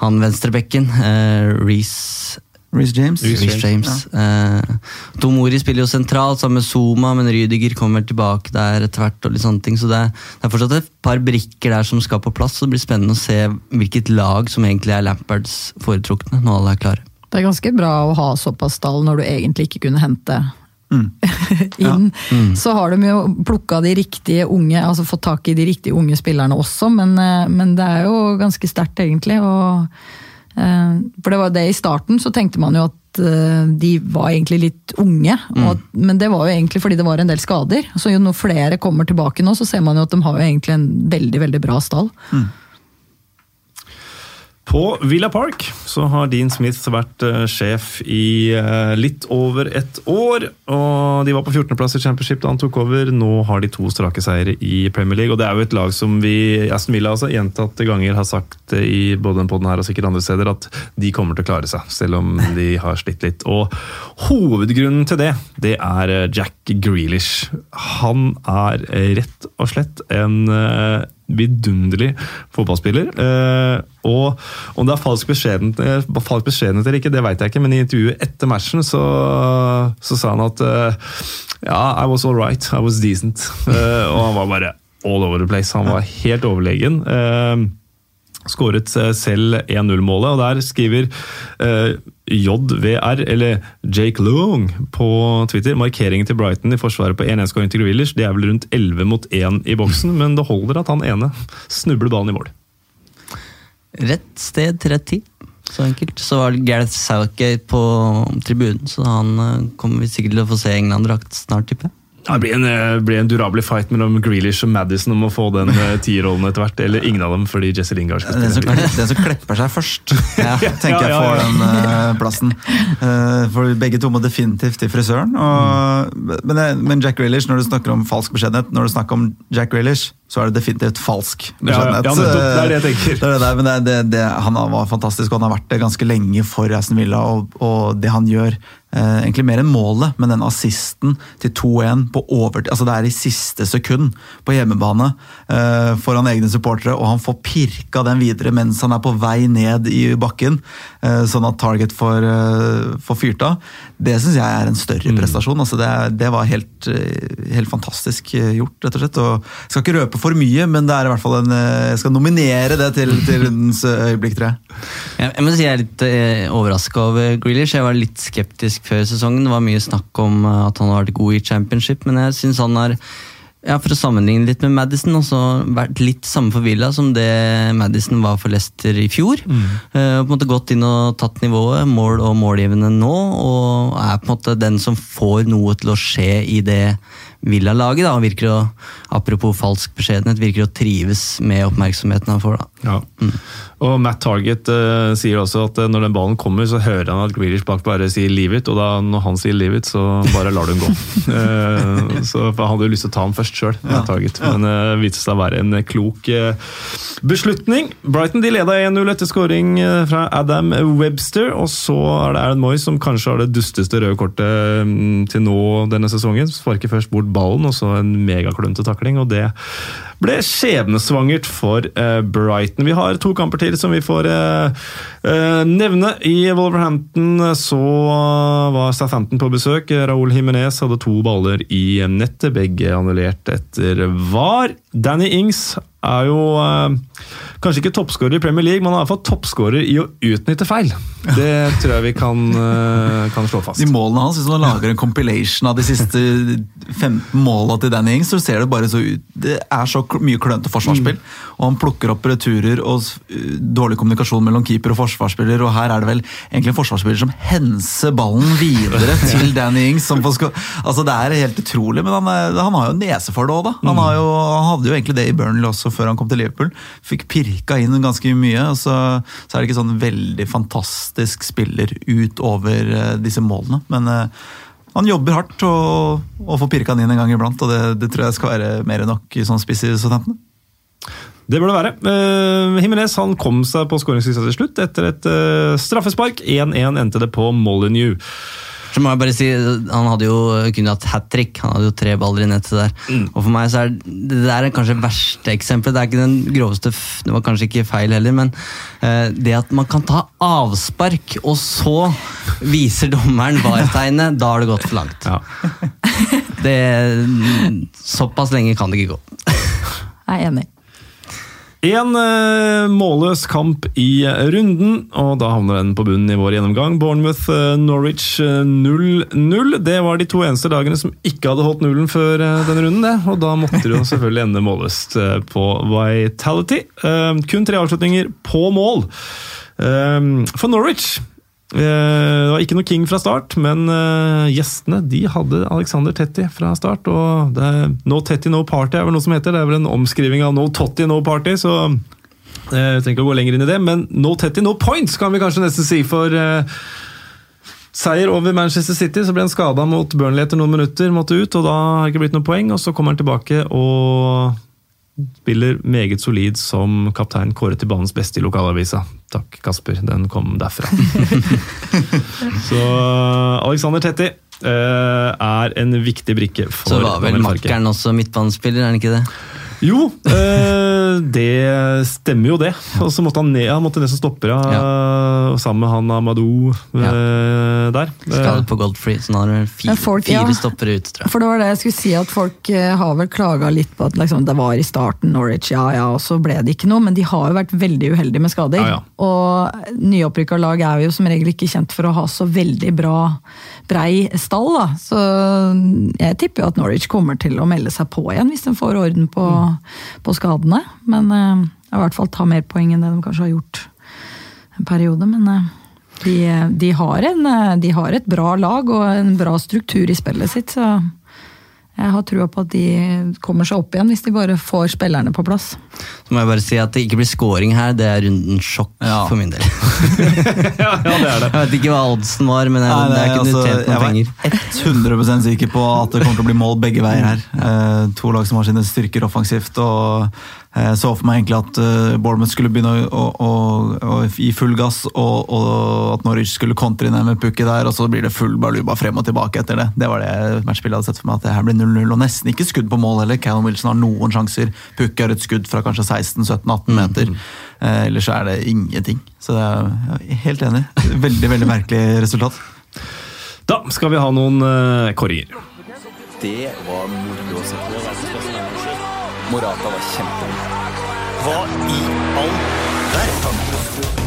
han venstrebekken. Uh, Reece Reece James. Reece James. Ja. Uh, Tomori spiller jo sentralt sammen med Zuma, men Rydiger kommer tilbake der etter hvert. og litt sånne ting, så det er, det er, fortsatt et par brikker der som skal på plass. så Det blir spennende å se hvilket lag som egentlig er Lampards foretrukne når alle er klare. Det er ganske bra å ha såpass stall når du egentlig ikke kunne hente mm. inn. Ja. Mm. Så har de jo plukka de riktige unge, altså fått tak i de riktige unge spillerne også, men, eh, men det er jo ganske sterkt, egentlig. Og, eh, for det var det i starten, så tenkte man jo at eh, de var egentlig litt unge. Mm. Og, men det var jo egentlig fordi det var en del skader. Så jo når flere kommer tilbake nå, så ser man jo at de har jo egentlig en veldig, veldig bra stall. Mm. På Villa Park så har Dean Smith vært uh, sjef i uh, litt over et år. og De var på 14.-plass i Championship da han tok over. Nå har de to strake seire i Premier League. og Det er jo et lag som vi Aston Villa altså, gjentatte ganger har sagt i både den poden her og sikkert andre steder at de kommer til å klare seg, selv om de har slitt litt. Og Hovedgrunnen til det det er eh, Jack Grealish. Han er rett og slett en vidunderlig fotballspiller. Eh, og om det er falsk beskjedenhet, eh, falsk beskjedenhet eller ikke, det vet jeg ikke, men i intervjuet etter matchen så, så sa han at eh, ja, I was all right, I was decent. og han var bare all over the place. Han var helt overlegen. Skåret selv 1-0-målet, og der skriver eh, JVR, eller Jake Long på Twitter, markeringen til Brighton i forsvaret på 1-1-skåring til Grealish. Det er vel rundt 11 mot 1 i boksen, men det holder at han ene snubler ballen i mål. Rett sted til rett tid. Så enkelt. Så var det Gareth Southgate på tribunen, så han uh, kommer vi sikkert til å få se England-drakt snart, tipper jeg. Det blir en, eh, blir en durabelig fight mellom Grealish og Madison om å få den uh, tierrollen etter hvert. Eller ingen av dem, fordi Jesse Lingard skal spille. Den som, den som klepper seg først, ja, tenker jeg får den uh, plassen. Uh, for begge to må definitivt til frisøren. Og, mm. men, men, Jack Grealish, når du snakker om falsk beskjedenhet, når du snakker om Jack Grealish, så er det definitivt falsk beskjedenhet. Ja, ja, det er det jeg tenker. Det er det, men det, han var fantastisk, og han har vært det ganske lenge for Aston Villa. og, og det han gjør eh, egentlig mer enn målet, men den assisten til 2-1 på overtid. Altså det er i siste sekund på hjemmebane eh, foran egne supportere, og han får pirka den videre mens han er på vei ned i bakken, eh, sånn at Target får, får fyrt av. Det syns jeg er en større prestasjon. Altså det, det, var helt, helt, fantastisk gjort, rett og slett. Og jeg skal ikke røpe for mye, men det er i hvert fall en, jeg skal nominere det til, til rundens øyeblikk, tror jeg. Jeg må si jeg er litt eh, overraska over Grealish. Jeg var litt skeptisk før sesongen. Det var mye snakk om at han har vært god i championship, men jeg syns han har ja, For å sammenligne litt med Madison, også vært litt samme for Villa som det Madison var for Leicester i fjor. Mm. Uh, på en måte Gått inn og tatt nivået, mål og målgivende nå, og er på en måte den som får noe til å skje i det Villa-laget. da, virker å, Apropos falsk beskjedenhet, virker å trives med oppmerksomheten han får. da. Ja. Mm. Og Matt Target uh, sier også at uh, når den ballen kommer, så hører han at Grealish bak bare sier 'leave it', og da når han sier 'leave it', så bare lar du den gå. uh, så for Han hadde jo lyst til å ta den først sjøl, ja. Target, men det viste seg å være en klok beslutning. Brighton de leda 1-0 etter skåring fra Adam Webster, og så er det Aaron Moy som kanskje har det dusteste røde kortet um, til nå denne sesongen. Sparker først bort ballen, og så en megaklønete takling, og det ble skjebnesvangert for Brighton. Vi har to kamper til som vi får eh, eh, nevne. I Wolverhampton så var Southampton på besøk. Raúl Himinez hadde to baller i nettet, begge annullert etter VAR. Danny Ings er jo eh, kanskje ikke toppskårer i Premier League, men han er iallfall toppskårer i å utnytte feil. Det tror jeg vi kan, eh, kan slå fast. De målene hans, Hvis man lager en compilation av de siste 15 målene til Danny Ings, så ser det bare så ut Det er så mye klønete forsvarsspill. Mm. Og han plukker opp returer og dårlig kommunikasjon mellom keeper og forsvarsspiller. Og her er det vel egentlig en forsvarsspiller som henser ballen videre til Danny Ings. altså Det er helt utrolig, men han, han har jo nese for det òg, da. Han, jo, han hadde jo egentlig det i Burnley også før han kom til Liverpool. Fikk pirka inn ganske mye. og så, så, er det ikke sånn veldig fantastisk spiller utover uh, disse målene. Men uh, han jobber hardt og, og får pirka den inn en gang iblant. og det, det, tror jeg skal være mer enn nok i sånn spiss i Southampton. Det bør det være. Uh, han kom seg på skåringslista til slutt etter et uh, straffespark. 1-1 endte det på Molyneux. Så må jeg bare si, Han hadde jo kunne hatt hat trick. Han hadde jo tre baller i nettet der. Mm. Og for meg så er Det der er kanskje verste eksempelet. Det er ikke den groveste Det var kanskje ikke feil heller, men uh, det at man kan ta avspark, og så viser dommeren VAR-tegnet, da har det gått for langt. Ja. Det, såpass lenge kan det ikke gå. Jeg er enig. En uh, målløs kamp i runden, og da havner den på bunnen i vår gjennomgang. Bournemouth-Norwich uh, 0-0. Det var de to eneste dagene som ikke hadde holdt nullen før denne runden. det, Og da måtte det jo selvfølgelig ende målløst på Vitality. kun tre avslutninger på mål. for Norwich Eh, det var ikke noe King fra start, men uh, gjestene de hadde Alexander Tetti fra start. og det, No Tetti, no party er vel noe som heter. Det er vel en omskriving av No Totti, no party. så uh, Jeg trenger ikke å gå lenger inn i det, men No Tetti, no points, kan vi kanskje nesten si. for Seier over Manchester City, så ble han skada mot Burnley etter noen minutter. måtte ut, og Da har det ikke blitt noe poeng. og Så kommer han tilbake og spiller meget solid som kaptein kåret til banens beste i lokalavisa. Takk, Kasper. Den kom derfra. så Alexander Tetti eh, er en viktig brikke for Så var vel makkeren også midtbanespiller, er han ikke det? Jo, øh, det stemmer jo det. Og så måtte han ned, han måtte nesten stoppe ja. sammen med han Amadou øh, ja. der. Skadet på Goldfree, så nå har du fire, folk, fire ja. stoppere ute, tror jeg. For det var det jeg skulle si, at folk har vel klaga litt på at liksom, det var i starten Norwich, ja ja, og så ble det ikke noe. Men de har jo vært veldig uheldige med skader. Ja, og nyopprykka lag er jo som regel ikke kjent for å ha så veldig bra brei stall. da. Så jeg tipper jo at Norwich kommer til å melde seg på igjen hvis de får orden på, mm. på skadene. Men uh, i hvert fall ta mer poeng enn det de kanskje har gjort en periode. Men uh, de, de, har en, eh, de, har et bra lag og en bra struktur i spillet sitt. så jeg har trua på at de kommer seg opp igjen hvis de bare får spillerne på plass. Så må jeg bare si at det ikke blir scoring her, det er runden sjokk ja. for min del. ja, ja, det er det. Jeg vet ikke hva oddsen var, men jeg, Nei, det er ikke altså, tjent noen penger. Jeg var 100% sikker på at det kommer til å bli mål begge veier her. Eh, to lag som har sine styrker offensivt. og Jeg så for meg egentlig at uh, Bournemouth skulle begynne å, å, å, å gi full gass, og, og at Norwich skulle kontre inn med pukket der, og så blir det full baluba frem og tilbake etter det. Det var det matchspillet jeg hadde sett for meg, at det her blir 0-0, og nesten ikke skudd på mål heller. Callum Wilson har noen sjanser, Pukke har et skudd fra kanskje 16-17-18 meter. Eh, ellers er det ingenting. Så det er jeg er helt enig. Veldig, veldig merkelig resultat. Da skal vi ha noen uh, kåringer. Det var moro å se på. Morata var kjempegod. Hva i all verden?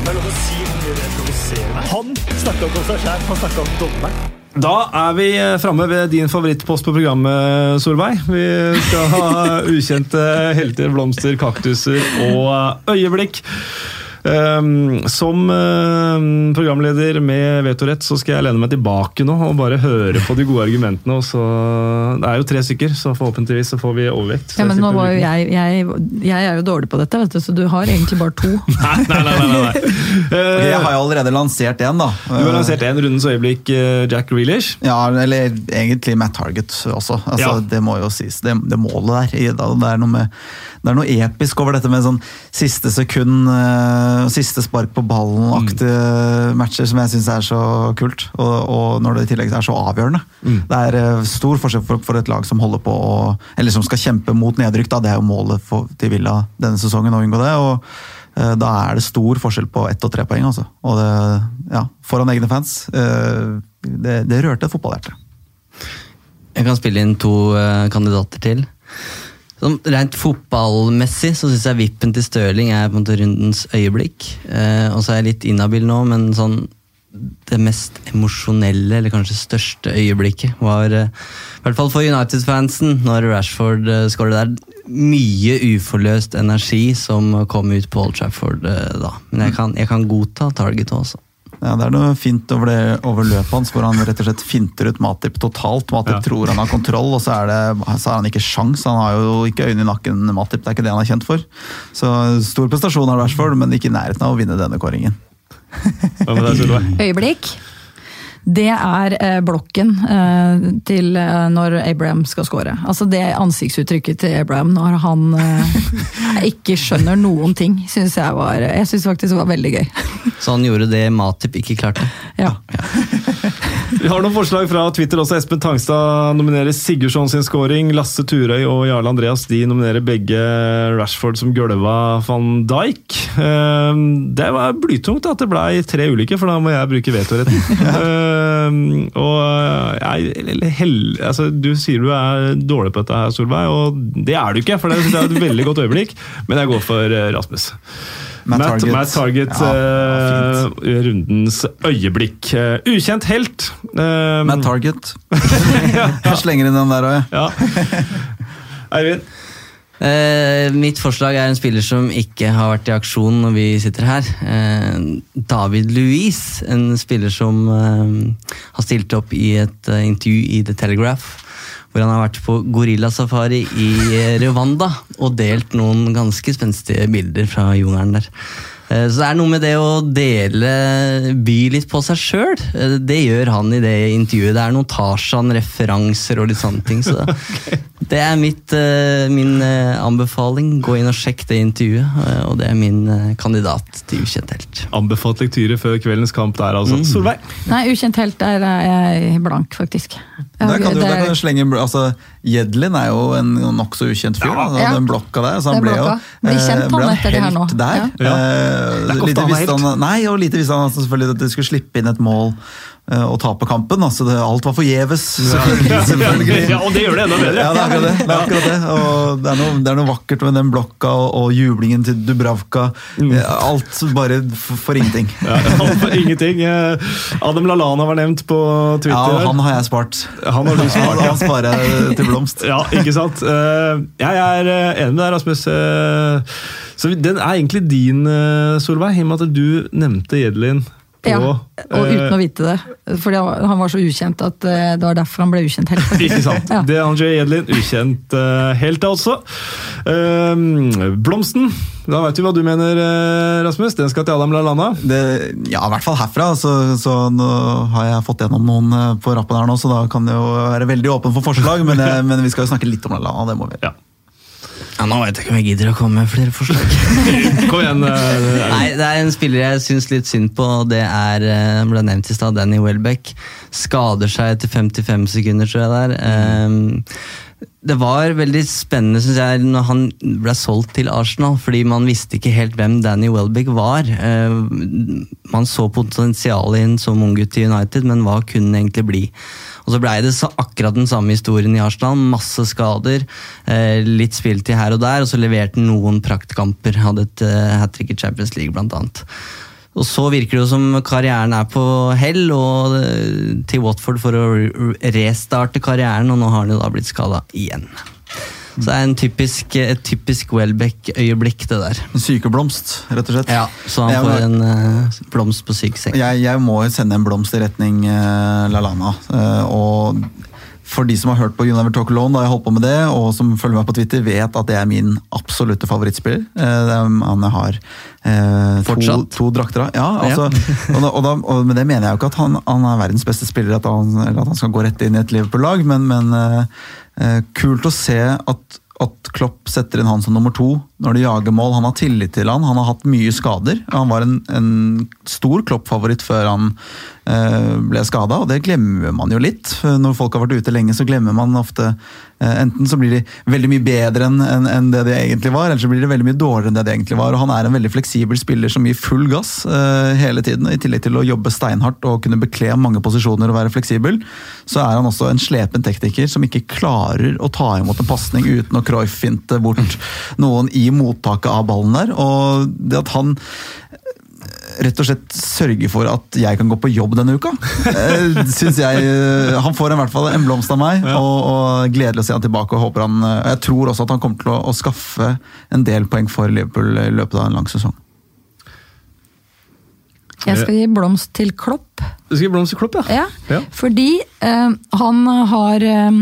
Er. Han snakka ikke om seg sjæl, han snakka om dommeren. Da er vi framme ved din favorittpost på programmet, Solveig. Vi skal ha ukjente helter, blomster, kaktuser og øyeblikk. Um, som uh, programleder med vetorett så skal jeg lene meg tilbake nå og bare høre på de gode argumentene. og så, Det er jo tre stykker, så forhåpentligvis så får vi overvekt. Ja, men nå var jo jeg, jeg, jeg er jo dårlig på dette, vet du, så du har egentlig bare to. nei, nei, nei. nei, nei. Okay, jeg har jo allerede lansert én, da. Du har lansert én rundens øyeblikk, uh, Jack Reelish. Ja, eller egentlig Matt Target også. Altså, ja. Det må jo sies. Det, det målet der. Det er noe med det er noe episk over dette med sånn siste sekund, uh, siste spark på ballen-aktige mm. matcher som jeg syns er så kult. Og, og, når det i tillegg er så avgjørende. Mm. Det er uh, stor forskjell for, for, et lag som holder på å, eller som skal kjempe mot nedrykk. Da. Det er jo målet for, til Villa denne sesongen å unngå det. og uh, Da er det stor forskjell på ett og tre poeng. Altså. Og det, ja, foran egne fans. Det, det rørte et fotballhjerte. Jeg kan spille inn to kandidater til. Sånn, rent fotballmessig så syns jeg vippen til Stirling er på en måte rundens øyeblikk. Eh, og så er jeg litt inhabil nå, men sånn det mest emosjonelle, eller kanskje største øyeblikket, var eh, i hvert fall for United-fansen, når Rashford eh, skåret der. Mye uforløst energi som kom ut på Old Trafford eh, da. Men jeg kan, jeg kan godta target også. Ja, Det er noe fint over, det, over løpet hans, hvor han rett og slett finter ut Matip totalt. Matip ja. tror han har kontroll, og så, er det, så har han ikke sjans. Han har jo ikke øyne i nakken, Matip. Det er ikke det han er kjent for. Så Stor prestasjon av Rashford, men ikke i nærheten av å vinne denne kåringen. Øyeblikk. Det er eh, blokken eh, til eh, når Abraham skal score. Altså det ansiktsuttrykket til Abraham når han ikke skjønner noen ting, syns jeg var Jeg syns faktisk det var veldig gøy. Så han gjorde det Matip ikke klarte? Ja. ja. Vi har noen forslag fra Twitter også. Espen Tangstad nominerer Sigurdsson sin scoring. Lasse Turøy og Jarle Andreas de nominerer begge Rashford som gølva van Dijk. Ehm, det var blytungt at det blei tre ulike, for da må jeg bruke vetoretten. Ehm, og jeg, hell, altså, Du sier du er dårlig på dette, her, Solveig, og det er du ikke, for det er et veldig godt øyeblikk. Men jeg går for eh, Rasmus. Matt, Matt Target, Matt Target ja, uh, rundens øyeblikk. Uh, ukjent helt. Uh, Matt Target. Jeg slenger inn den der òg, jeg. Ja. Eivind? mitt forslag er en spiller som ikke har vært i aksjon når vi sitter her. David Louise, en spiller som har stilt opp i et intervju i The Telegraph hvor han har vært på gorillasafari i Rwanda og delt noen ganske spenstige bilder fra jungelen der. Eh, så det er noe med det å dele by litt på seg sjøl. Eh, det gjør han i det intervjuet. Det er noen Tarzan-referanser og litt sånne ting. Så okay. Det er mitt, eh, min anbefaling. Gå inn og sjekk det intervjuet. Og det er min kandidat til ukjent helt. Anbefalt lektyre før kveldens kamp der, altså. Mm. Solveig? Nei, ukjent helt der er jeg blank, faktisk. Der kan du, der kan du slenge altså, Jedlin er jo en nokså ukjent fyr. Ja, ja. Den blokka der. Så han ble jo Blir kjent, han, det her nå. der. Ja. Eh, lite visste han, nei, og lite visste han selvfølgelig at de skulle slippe inn et mål Eh, å tape kampen. Altså det, alt var forgjeves. Selvfølgelig. ja, og det gjør det enda bedre. ja, det er akkurat det. Det er, akkurat det. Og det er, noe, det er noe vakkert med den blokka og, og jublingen til Dubravka. Mm. Alt bare for, for ingenting. ja, alt for ingenting. Eh, Adam Lalana var nevnt på Twitter. Ja, han har jeg spart. Han har du spart, ja. Han sparer jeg til blomst. ja, ikke sant. Eh, jeg er enig med deg, Rasmus. Så Den er egentlig din, Solveig, i og med at du nevnte Jedlin ja, og uten å vite det. Fordi han var så ukjent at eh, det var derfor han ble ukjent helt. Ikke sant. Ja. Det er André Edlin, ukjent uh, helt da også. blomsten, da vet vi hva du mener, Rasmus. Den skal til Adam Lallana? Det, ja, i hvert fall herfra. Så, så, nå har jeg fått gjennom noen på rappen her nå, så da kan det jo være veldig åpen for forslag. men, men vi skal jo snakke litt om Lallana, det må vi. Ja. Ja, nå vet jeg ikke om jeg gidder å komme med flere forslag. Kom igjen. eh, Nei, det er en spiller jeg syns litt synd på, det er eh, ble nevnt i stad, Danny Welbeck. Skader seg etter 55 sekunder, tror jeg det er. Eh, Det var veldig spennende synes jeg, når han ble solgt til Arsenal, fordi man visste ikke helt hvem Danny Welbeck var. Man så potensialet i en ung gutt i United, men hva kunne han egentlig bli? Og så blei det så akkurat den samme historien i Arsenal. Masse skader, eh, litt spiltid her og der, og så leverte han noen praktkamper. Hadde et uh, hat trick i Champions League, blant annet. Og så virker det jo som karrieren er på hell, og eh, til Watford for å restarte karrieren, og nå har han jo da blitt skada igjen. Så det er en typisk, et typisk Welbeck-øyeblikk, det der. En sykeblomst, rett og slett. Ja, Så han får en uh, blomst på syk seng. Jeg, jeg må jo sende en blomst i retning uh, Lalana. Uh, og for de som har hørt på You Never Talk Alone da jeg holdt på med det, og som følger meg på Twitter, vet at det er min absolutte favorittspiller. Det er han jeg har eh, to, to drakter av. Ja, altså, og og da, og med det mener jeg jo ikke at han, han er verdens beste spiller, at han, eller at han skal gå rett inn i et Liverpool-lag, men, men kult å se at at Klopp setter inn han som nummer to når det jager mål. Han har tillit til han, han har hatt mye skader. Han var en, en stor Klopp-favoritt før han eh, ble skada, og det glemmer man jo litt. Når folk har vært ute lenge, så glemmer man ofte eh, Enten så blir de veldig mye bedre enn en, en det de egentlig var, eller så blir de veldig mye dårligere enn det de egentlig var. og Han er en veldig fleksibel spiller som gir full gass eh, hele tiden. I tillegg til å jobbe steinhardt og kunne bekle mange posisjoner og være fleksibel, så er han også en slepen tekniker som ikke klarer å ta imot en pasning uten å Cruyff-finte bort noen i mottaket av ballen der. Og det at han rett og slett sørger for at jeg kan gå på jobb denne uka. Eh, Synes jeg, eh, Han får i hvert fall en blomst av meg, og, og gledelig å se han tilbake. og håper han, og Jeg tror også at han kommer til å, å skaffe en del poeng for Liverpool i løpet av en lang sesong. Jeg skal gi blomst til Klopp. Du skal gi blomst til Klopp, ja? Ja, Ja. fordi eh, han har eh,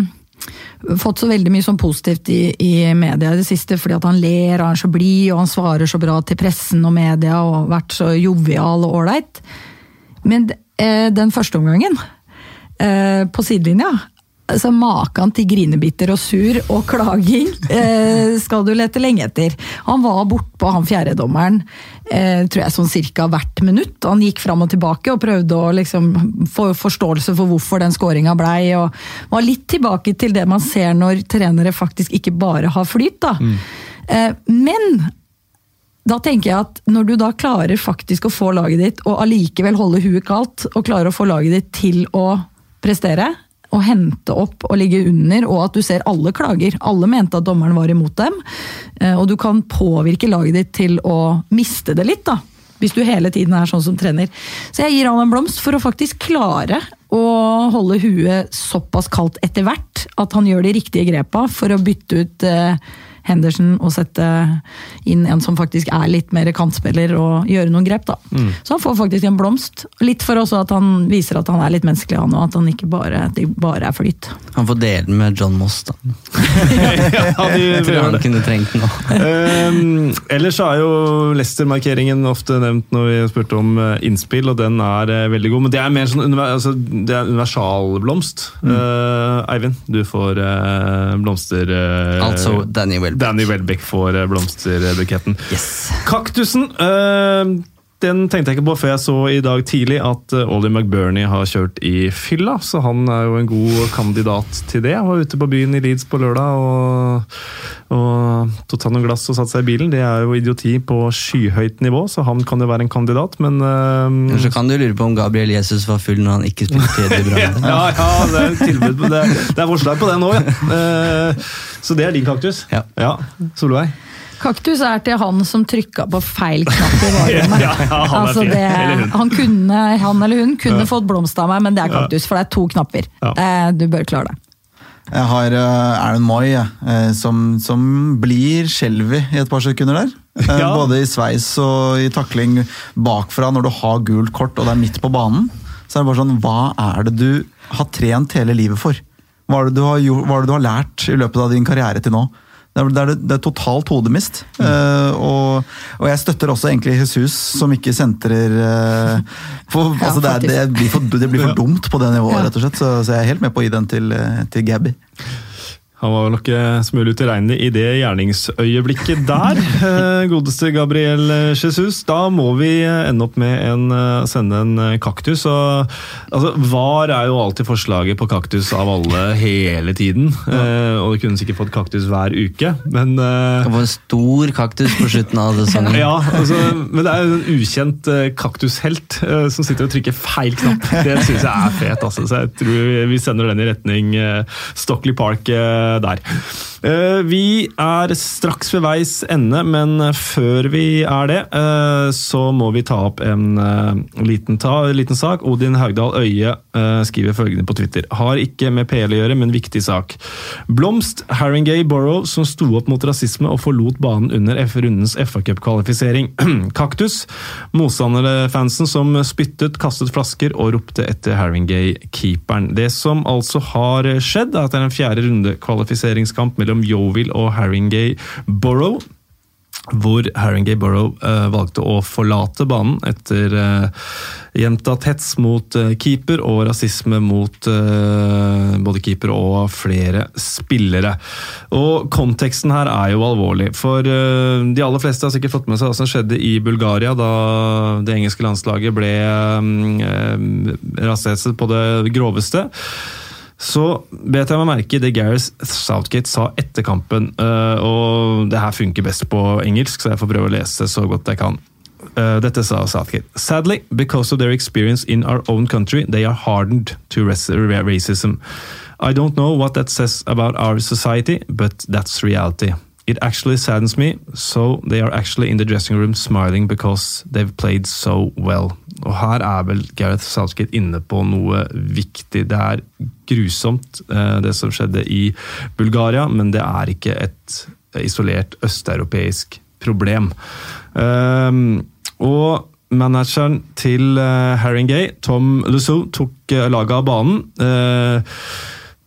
fått så veldig mye sånn positivt i, i media i det siste, fordi at han ler, og han er så blid, og han svarer så bra til pressen og media, og har vært så jovial og ålreit. Men eh, den første omgangen, eh, på sidelinja, altså Maken til grinebitter og sur og klaging eh, skal du lete lenge etter. Han var bortpå han fjerdedommeren eh, tror jeg sånn cirka hvert minutt. Han gikk fram og tilbake og prøvde å liksom få forståelse for hvorfor den skåringa blei. og var litt tilbake til det man ser når trenere faktisk ikke bare har flyt. da. Eh, men da tenker jeg at når du da klarer faktisk å få laget ditt, og allikevel holde huet kaldt, og klarer å få laget ditt til å prestere, og hente opp og ligge under, og at du ser alle klager. Alle mente at dommeren var imot dem. eh, Og du kan påvirke laget ditt til å miste det litt, da. Hvis du hele tiden er sånn som trener. Så jeg gir han en blomst for å faktisk klare å holde huet såpass kaldt etter hvert at han gjør de riktige grepa for å bytte ut eh, Henderson og sette inn en som faktisk er litt mer kantspiller og gjøre noen grep. da. Så han får faktisk en blomst. Litt for også at han viser at han er litt menneskelig, han og at han ikke bare, det bare er flyt. Han får dele den med John Moss, da. ja, de Jeg tror han det. kunne trengt den nå. Ehm, ellers så er jo Leicester-markeringen ofte nevnt når vi spurte om eh, innspill, og den er eh, veldig god. Men det er mer sånn altså, det er universalblomst. Eh, Eivind, du får uh, blomster... Uh, Altså Danny Welbeck. Danny Welbeck får eh, blomsterbuketten. Yes. Kaktusen eh, den tenkte jeg ikke på før jeg så i dag tidlig at eh, Ollie McBurney har kjørt i fylla, så han er jo en god kandidat til det. Jeg var ute på byen i Leeds på lørdag og, og tok seg noen glass og satte seg i bilen. Det er jo idioti på skyhøyt nivå, så han kan jo være en kandidat, men eh, Så kan du lure på om Gabriel Jesus var full når han ikke spilte tredje brann. ja, ja, det er tilbud på det. Det er forslag på det nå, ja. Uh, så det er din kaktus. Ja. Ja. Solveig? Kaktus er til han som trykka på feil knapp i varerommet. Ja, ja, han altså det, han, kunne, han eller hun kunne fått blomst av meg, men det er kaktus, for det er to knapper. Ja. Eh, Du bør klare det. Jeg har uh, Aaron Moy, jeg, eh, som, som blir skjelvig i et par sekunder der. Eh, Ja. Både i sveis og i takling bakfra når du har gult kort og det er midt på banen. Så er det bare sånn, Hva er det du har trent hele livet for? Hva er det du har, gjort, hva er det du har lært i løpet av din karriere til nå? Det er, det det er totalt hodemist. Eh, og, og jeg støtter også egentlig Jesus, som ikke sentrer uh, for, Ja, altså det, er, det, blir for, det blir for dumt på det nivået, rett og slett. Så, så jeg er helt med på å gi den til, eh, til Gabby. Han var nok eh, smule utilregnelig i det gjerningsøyeblikket der. eh, Godeste Gabriel Jesus. Da må vi eh, ende opp med en, eh, sende en kaktus. Og, altså, VAR er jo alltid forslaget på kaktus av alle hele tiden. Eh, og du kunne sikkert fått kaktus hver uke, men eh, Kan en stor kaktus på slutten av sesongen. ja, altså, men det er jo en ukjent kaktushelt som sitter og trykker feil knapp. Det syns jeg er fet. Altså. Så jeg tror vi sender den i retning Stockley Park der. Eh, vi er straks ved veis ende, men før vi er det, eh, så må vi ta opp en eh, liten, ta, liten sak. Odin Haugdal Øye skriver følgende på Twitter. Har ikke med PL å gjøre, men viktig sak. Blomst, Haringey Borough, som sto opp mot rasisme og forlot banen under rundens FA-cupkvalifisering. Kaktus, motstanderfansen som spyttet, kastet flasker og ropte etter Haringey-keeperen. Det som altså har skjedd, er at det er en fjerde runde kvalifiseringskamp mellom Yeovil og Haringey Borough. Hvor Haringey Borough uh, valgte å forlate banen etter uh, gjentatt hets mot uh, keeper og rasisme mot eh, både keeper og flere spillere. Og Konteksten her er jo alvorlig, for eh, de aller fleste har sikkert fått med seg hva som skjedde i Bulgaria da det engelske landslaget ble um, rashetset på det groveste. Så bet jeg meg merke det Gareth Southgate sa etter kampen. eh, og det her funker best på engelsk, så jeg får prøve å lese så godt jeg kan. Eh, dette sa Southgate. Sadly, because of their experience in our own country, they are hardened to racism. I don't know what that says about our society, but that's reality. It actually saddens me, so they are actually in the dressing room smiling because they've played so well. Og her er vel Gareth Southgate inne på noe viktig. Det er grusomt, eh, det som skjedde i Bulgaria, men det er ikke et isolert østeuropeisk problem. Ehm, og manageren til uh, Tom Lussou, tok uh, laget av banen.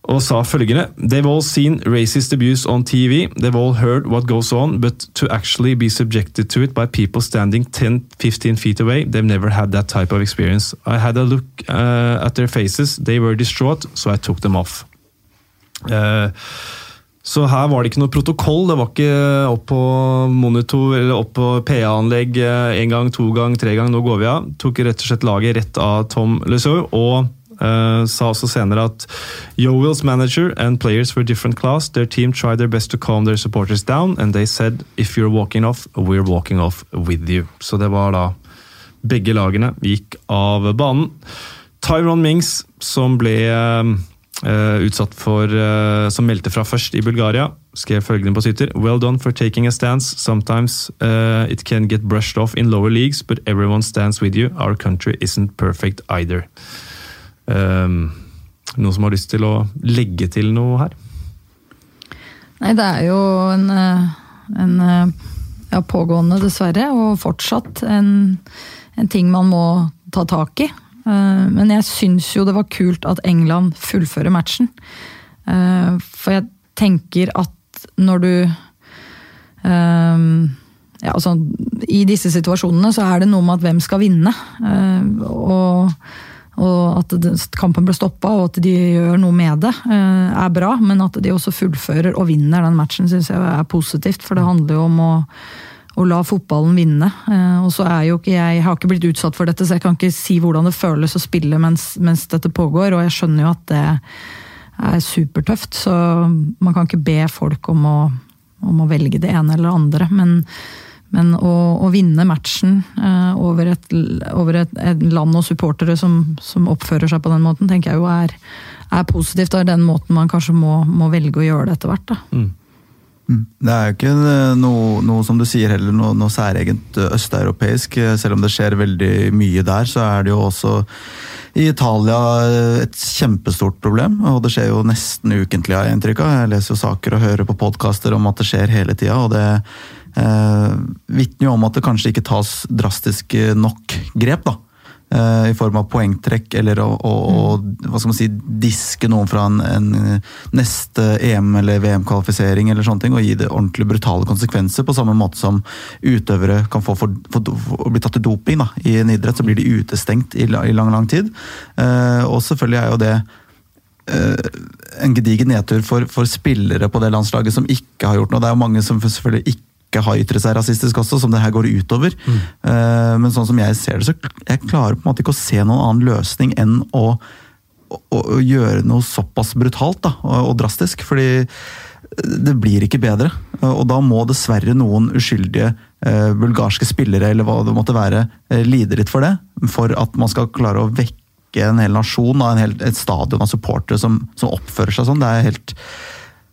Og sa følgende They've all seen racist abuse on TV. They've all heard what goes on, but to actually be subjected to it by people standing 10-15 feet away, they've never had that type of experience. I had a look uh, at their faces. They were distraught, so I took them off. Uh, så her var det ikke noe protokoll. Det var ikke opp på monitor eller opp på PA-anlegg én gang, to gang, tre gang. Nå går vi av. Tok rett og slett laget rett av Tom Lesoe og eh, sa også senere at Yowills manager and players were different class. Their team tried their best to calm their supporters down, and they said if you're walking off, we're walking off with you. Så det var da begge lagene gikk av banen. Tyron Mings, som ble uh, utsatt for uh, Som meldte fra først i Bulgaria, skrev følgende på Twitter. Well done for taking a stance. Sometimes uh, it can get brushed off in lower leagues, but everyone stands with you. Our country isn't perfect either. Um, noen som har lyst til å legge til noe her? Nei, det er jo en, eh, en eh, ja, pågående, dessverre, og fortsatt en, en ting man må ta tak i. Eh, Men jeg syns jo det var kult at England fullfører matchen. For jeg tenker at når du eh, ja, altså, I disse situasjonene så er det noe med at hvem skal vinne. Og, og at kampen ble stoppa og at de gjør noe med det, eh, er bra. Men at de også fullfører og vinner den matchen, syns jeg er positivt. For det handler jo om å, å la fotballen vinne. Eh, Og så er jo ikke jeg, har ikke blitt utsatt for dette, så jeg kan ikke si hvordan det føles å spille mens, mens dette pågår. Og jeg skjønner jo at det er supertøft, så man kan ikke be folk om å, om å velge det ene eller det andre. Men, men å, å vinne matchen eh, over, et, over et, et land og supportere som, som oppfører seg på den måten, tenker jeg jo er, er positivt. Og er den måten man kanskje må, må velge å gjøre det etter hvert. da. Det er jo ikke eh, noe, noe som du sier heller, noe, noe særegent eh, østeuropeisk. Selv om det skjer veldig mye der, så er det jo også i Italia et kjempestort problem. Og det skjer jo nesten ukentlig, har jeg inntrykk av. Jeg leser jo saker og hører på podkaster om at det skjer hele tida. Og det eh, vitner jo om at det kanskje ikke tas drastisk nok grep, da. Eh, I form av poengtrekk eller å, å, å hva skal man si, diske noen fra en, en neste EM- eller VM-kvalifisering eller sånne ting, og gi det ordentlig brutale konsekvenser, på samme måte som utøvere kan få for, for, for bli tatt til doping da, i en idrett, så blir de utestengt i, i lang, lang tid. Eh, og selvfølgelig er jo det eh, en gedigen nedtur for, for spillere på det landslaget som ikke har gjort noe. Det er jo mange som selvfølgelig ikke har ytret seg rasistisk også, som det her går utover. Mm. men sånn som jeg ser det, så jeg klarer på en måte ikke å se noen annen løsning enn å, å, å gjøre noe såpass brutalt da, og, og drastisk. Fordi det blir ikke bedre. Og da må dessverre noen uskyldige eh, bulgarske spillere eller hva det måtte være, eh, lide litt for det. For at man skal klare å vekke en hel nasjon, en hel, et stadion av supportere som, som oppfører seg sånn. Det er helt,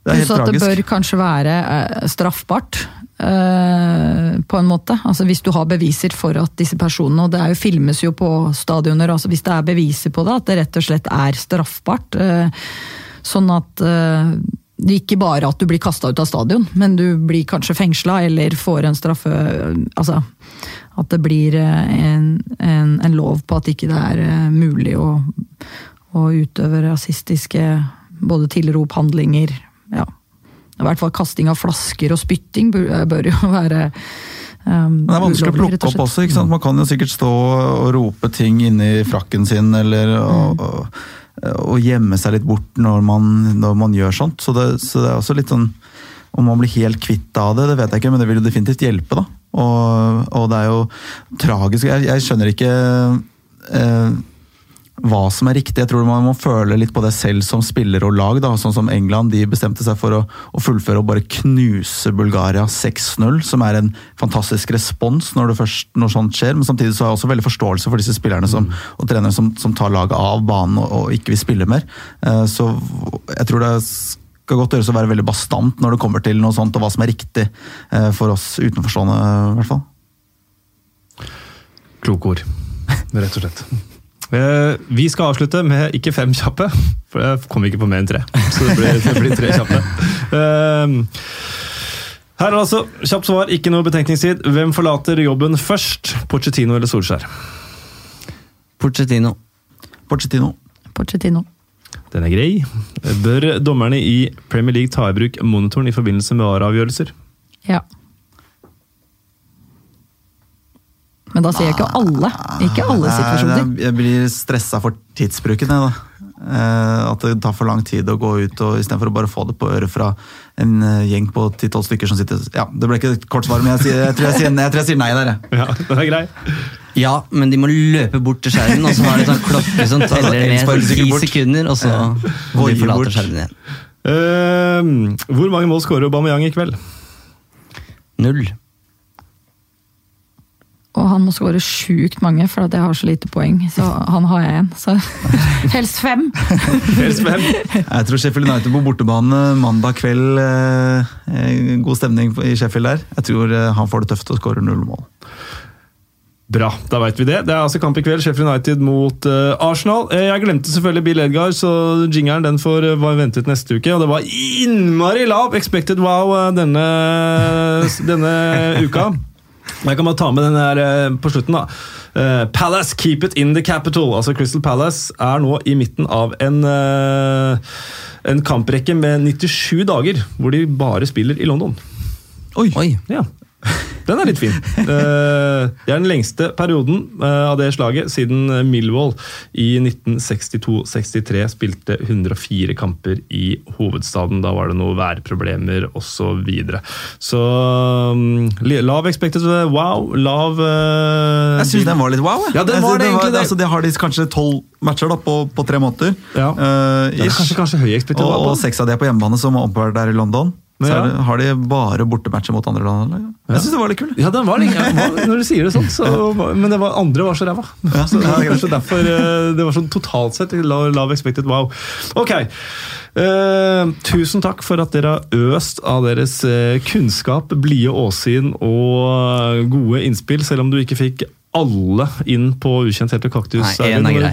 det er helt Pluss at det bør kanskje være eh, straffbart. eh, på en måte. Altså Hvis du har beviser for at disse personene, og det er jo filmes jo på stadioner, altså hvis det er beviser på det, at det rett og slett er straffbart. eh, sånn at det ikke bare at du blir kasta ut av stadion, men du blir kanskje fengsla eller får en straffe Altså at det blir en, en, en lov på at ikke det er mulig å, å utøve rasistiske både tilrop, handlinger ja. I hvert fall kasting av flasker og spytting bør, bør jo være um, det er vanskelig å plukke opp også. ikke sant? Man kan jo sikkert stå og rope ting inni frakken sin, eller og, og, og gjemme seg litt bort når man, når man gjør sånt. Så det, så det er også litt sånn Om man blir helt kvitt av det, det vet jeg ikke, men det vil jo definitivt hjelpe. da. Og, og det er jo tragisk. Jeg, jeg skjønner ikke eh, hva som er riktig. Jeg tror man må føle litt på det selv som spiller og lag. da, Sånn som England de bestemte seg for å, å fullføre og bare knuse Bulgaria 6-0, som er en fantastisk respons når, det først, når sånt skjer. Men samtidig så har jeg også veldig forståelse for disse spillerne som, og trenere som, som tar laget av banen og, og ikke vil spille mer. Eh, Så jeg tror det skal godt gjøres å være veldig bastant når det kommer til noe sånt, og hva som er riktig eh, for oss utenforstående, i hvert fall. Kloke ord, rett og slett. Eh, Vi skal avslutte med ikke fem kjappe, for jeg kom ikke på mer enn tre. Så det blir, det blir tre kjappe. Eh, Her er altså kjapt svar, ikke noe betenkningstid. Hvem forlater jobben først? Pochettino eller Solskjær? Pochettino. Pochettino. Pochettino. Den er grei. Bør dommerne i Premier League ta i bruk monitoren i forbindelse med VAR-avgjørelser? Ja. Men da sier jeg ikke alle. Ikke alle situasjoner. Jeg, jeg blir stressa for tidsbruken, jeg, da. Eh, at det tar for lang tid å gå ut, og istedenfor å bare få det på øret fra en eh, gjeng på 10-12 stykker som sitter Ja, det ble ikke et kort svar, men jeg, sier, jeg, tror jeg, sier, jeg tror jeg sier nei der, jeg. Ja, det er grei. Ja, men de må løpe bort til skjermen, og så har de sånn klokke som teller ned ti sekunder, og så og de forlater skjermen igjen. Uh, hvor mange mål skårer Aubameyang i kveld? Null. Og han må skåre sjukt mange, for at jeg har så lite poeng. Så han har jeg en. Så helst fem. Helst fem. Jeg tror Sheffield United på bortebane mandag kveld. Eh, eh, god stemning i Sheffield der. Jeg tror eh, han får det tøft og skårer null mål. Bra, da vet vi det. Det er altså kamp i kveld. Sheffield United mot Arsenal. Jeg glemte selvfølgelig Bill Edgar, så jingeren den får uh, ventet neste uke. Og det var innmari lav expected wow denne, denne uka. Jeg kan bare ta med den her eh, på slutten. da. Uh, Palace keep it in the capital. Altså Crystal Palace er nå i midten av en, uh, en kamprekke med 97 dager hvor de bare spiller i London. Oi! Oi. Ja, den er litt fin. Eh, Det er den lengste perioden eh, av det slaget siden Millwall i 1962-63 spilte 104 kamper i hovedstaden. Da var det noen værproblemer osv. Så, videre. så mm, lav expected wow, lav eh, Jeg syns den var litt wow. jeg. Ja, den var det egentlig det. Altså, de har de kanskje tolv matcher da, på, på tre måneder. Ja. Uh, kanskje, kanskje høy expected og, wow. og seks av de er på hjemmebane, som er der i London. Så Ja. det, har de bare bortematcher mot andre land. eller? Jeg syns det var litt kult. Ja, den var litt, ja, når du sier det sånn, så, men det var, andre var så ræva. Ja, Så kanskje derfor eh, det var sånn totalt sett lav, expected wow. Ok. Uh, tusen takk for at dere har øst av deres eh, kunnskap, blide åsyn og gode innspill, selv om du ikke fikk alle inn på Ukjent helt og kaktus. Nei, en er grei.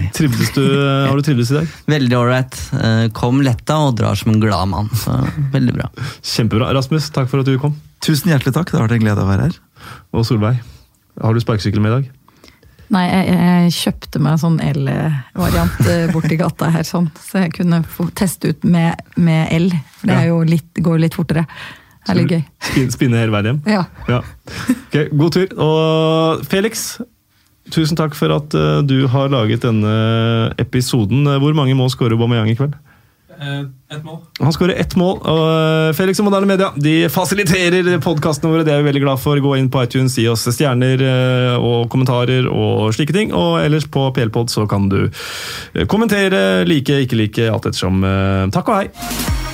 Du, har du trivdes i dag? Veldig ålreit. Eh, Kom letta og drar som en glad mann. Så veldig bra. Kjempebra. Rasmus, takk for at du kom. Tusen hjertelig takk. Det har vært en glede å være her. Og Solveig, har du sparkesykkel med i dag? Nei, jeg, jeg kjøpte meg en sånn el-variant eh, borti gata her, sånn, så jeg kunne få teste ut med, med el. For det er jo litt, går jo litt fortere. Det er litt gøy. Spinne hele veien hjem? Ja. Ja. Okay, god tur. Og Felix, tusen takk for at eh, du har laget denne episoden. Hvor mange må skåre Aubameyang i kveld? Han skårer ett mål. og eh, Felix og Moderne Media de fasiliterer podkastene våre. Det er vi veldig glad for. Gå inn på iTunes, gi oss stjerner eh, og kommentarer og slike ting. Og ellers på PLPod så kan du eh, kommentere, like, ikke like, alt ettersom. Eh, Takk og hei!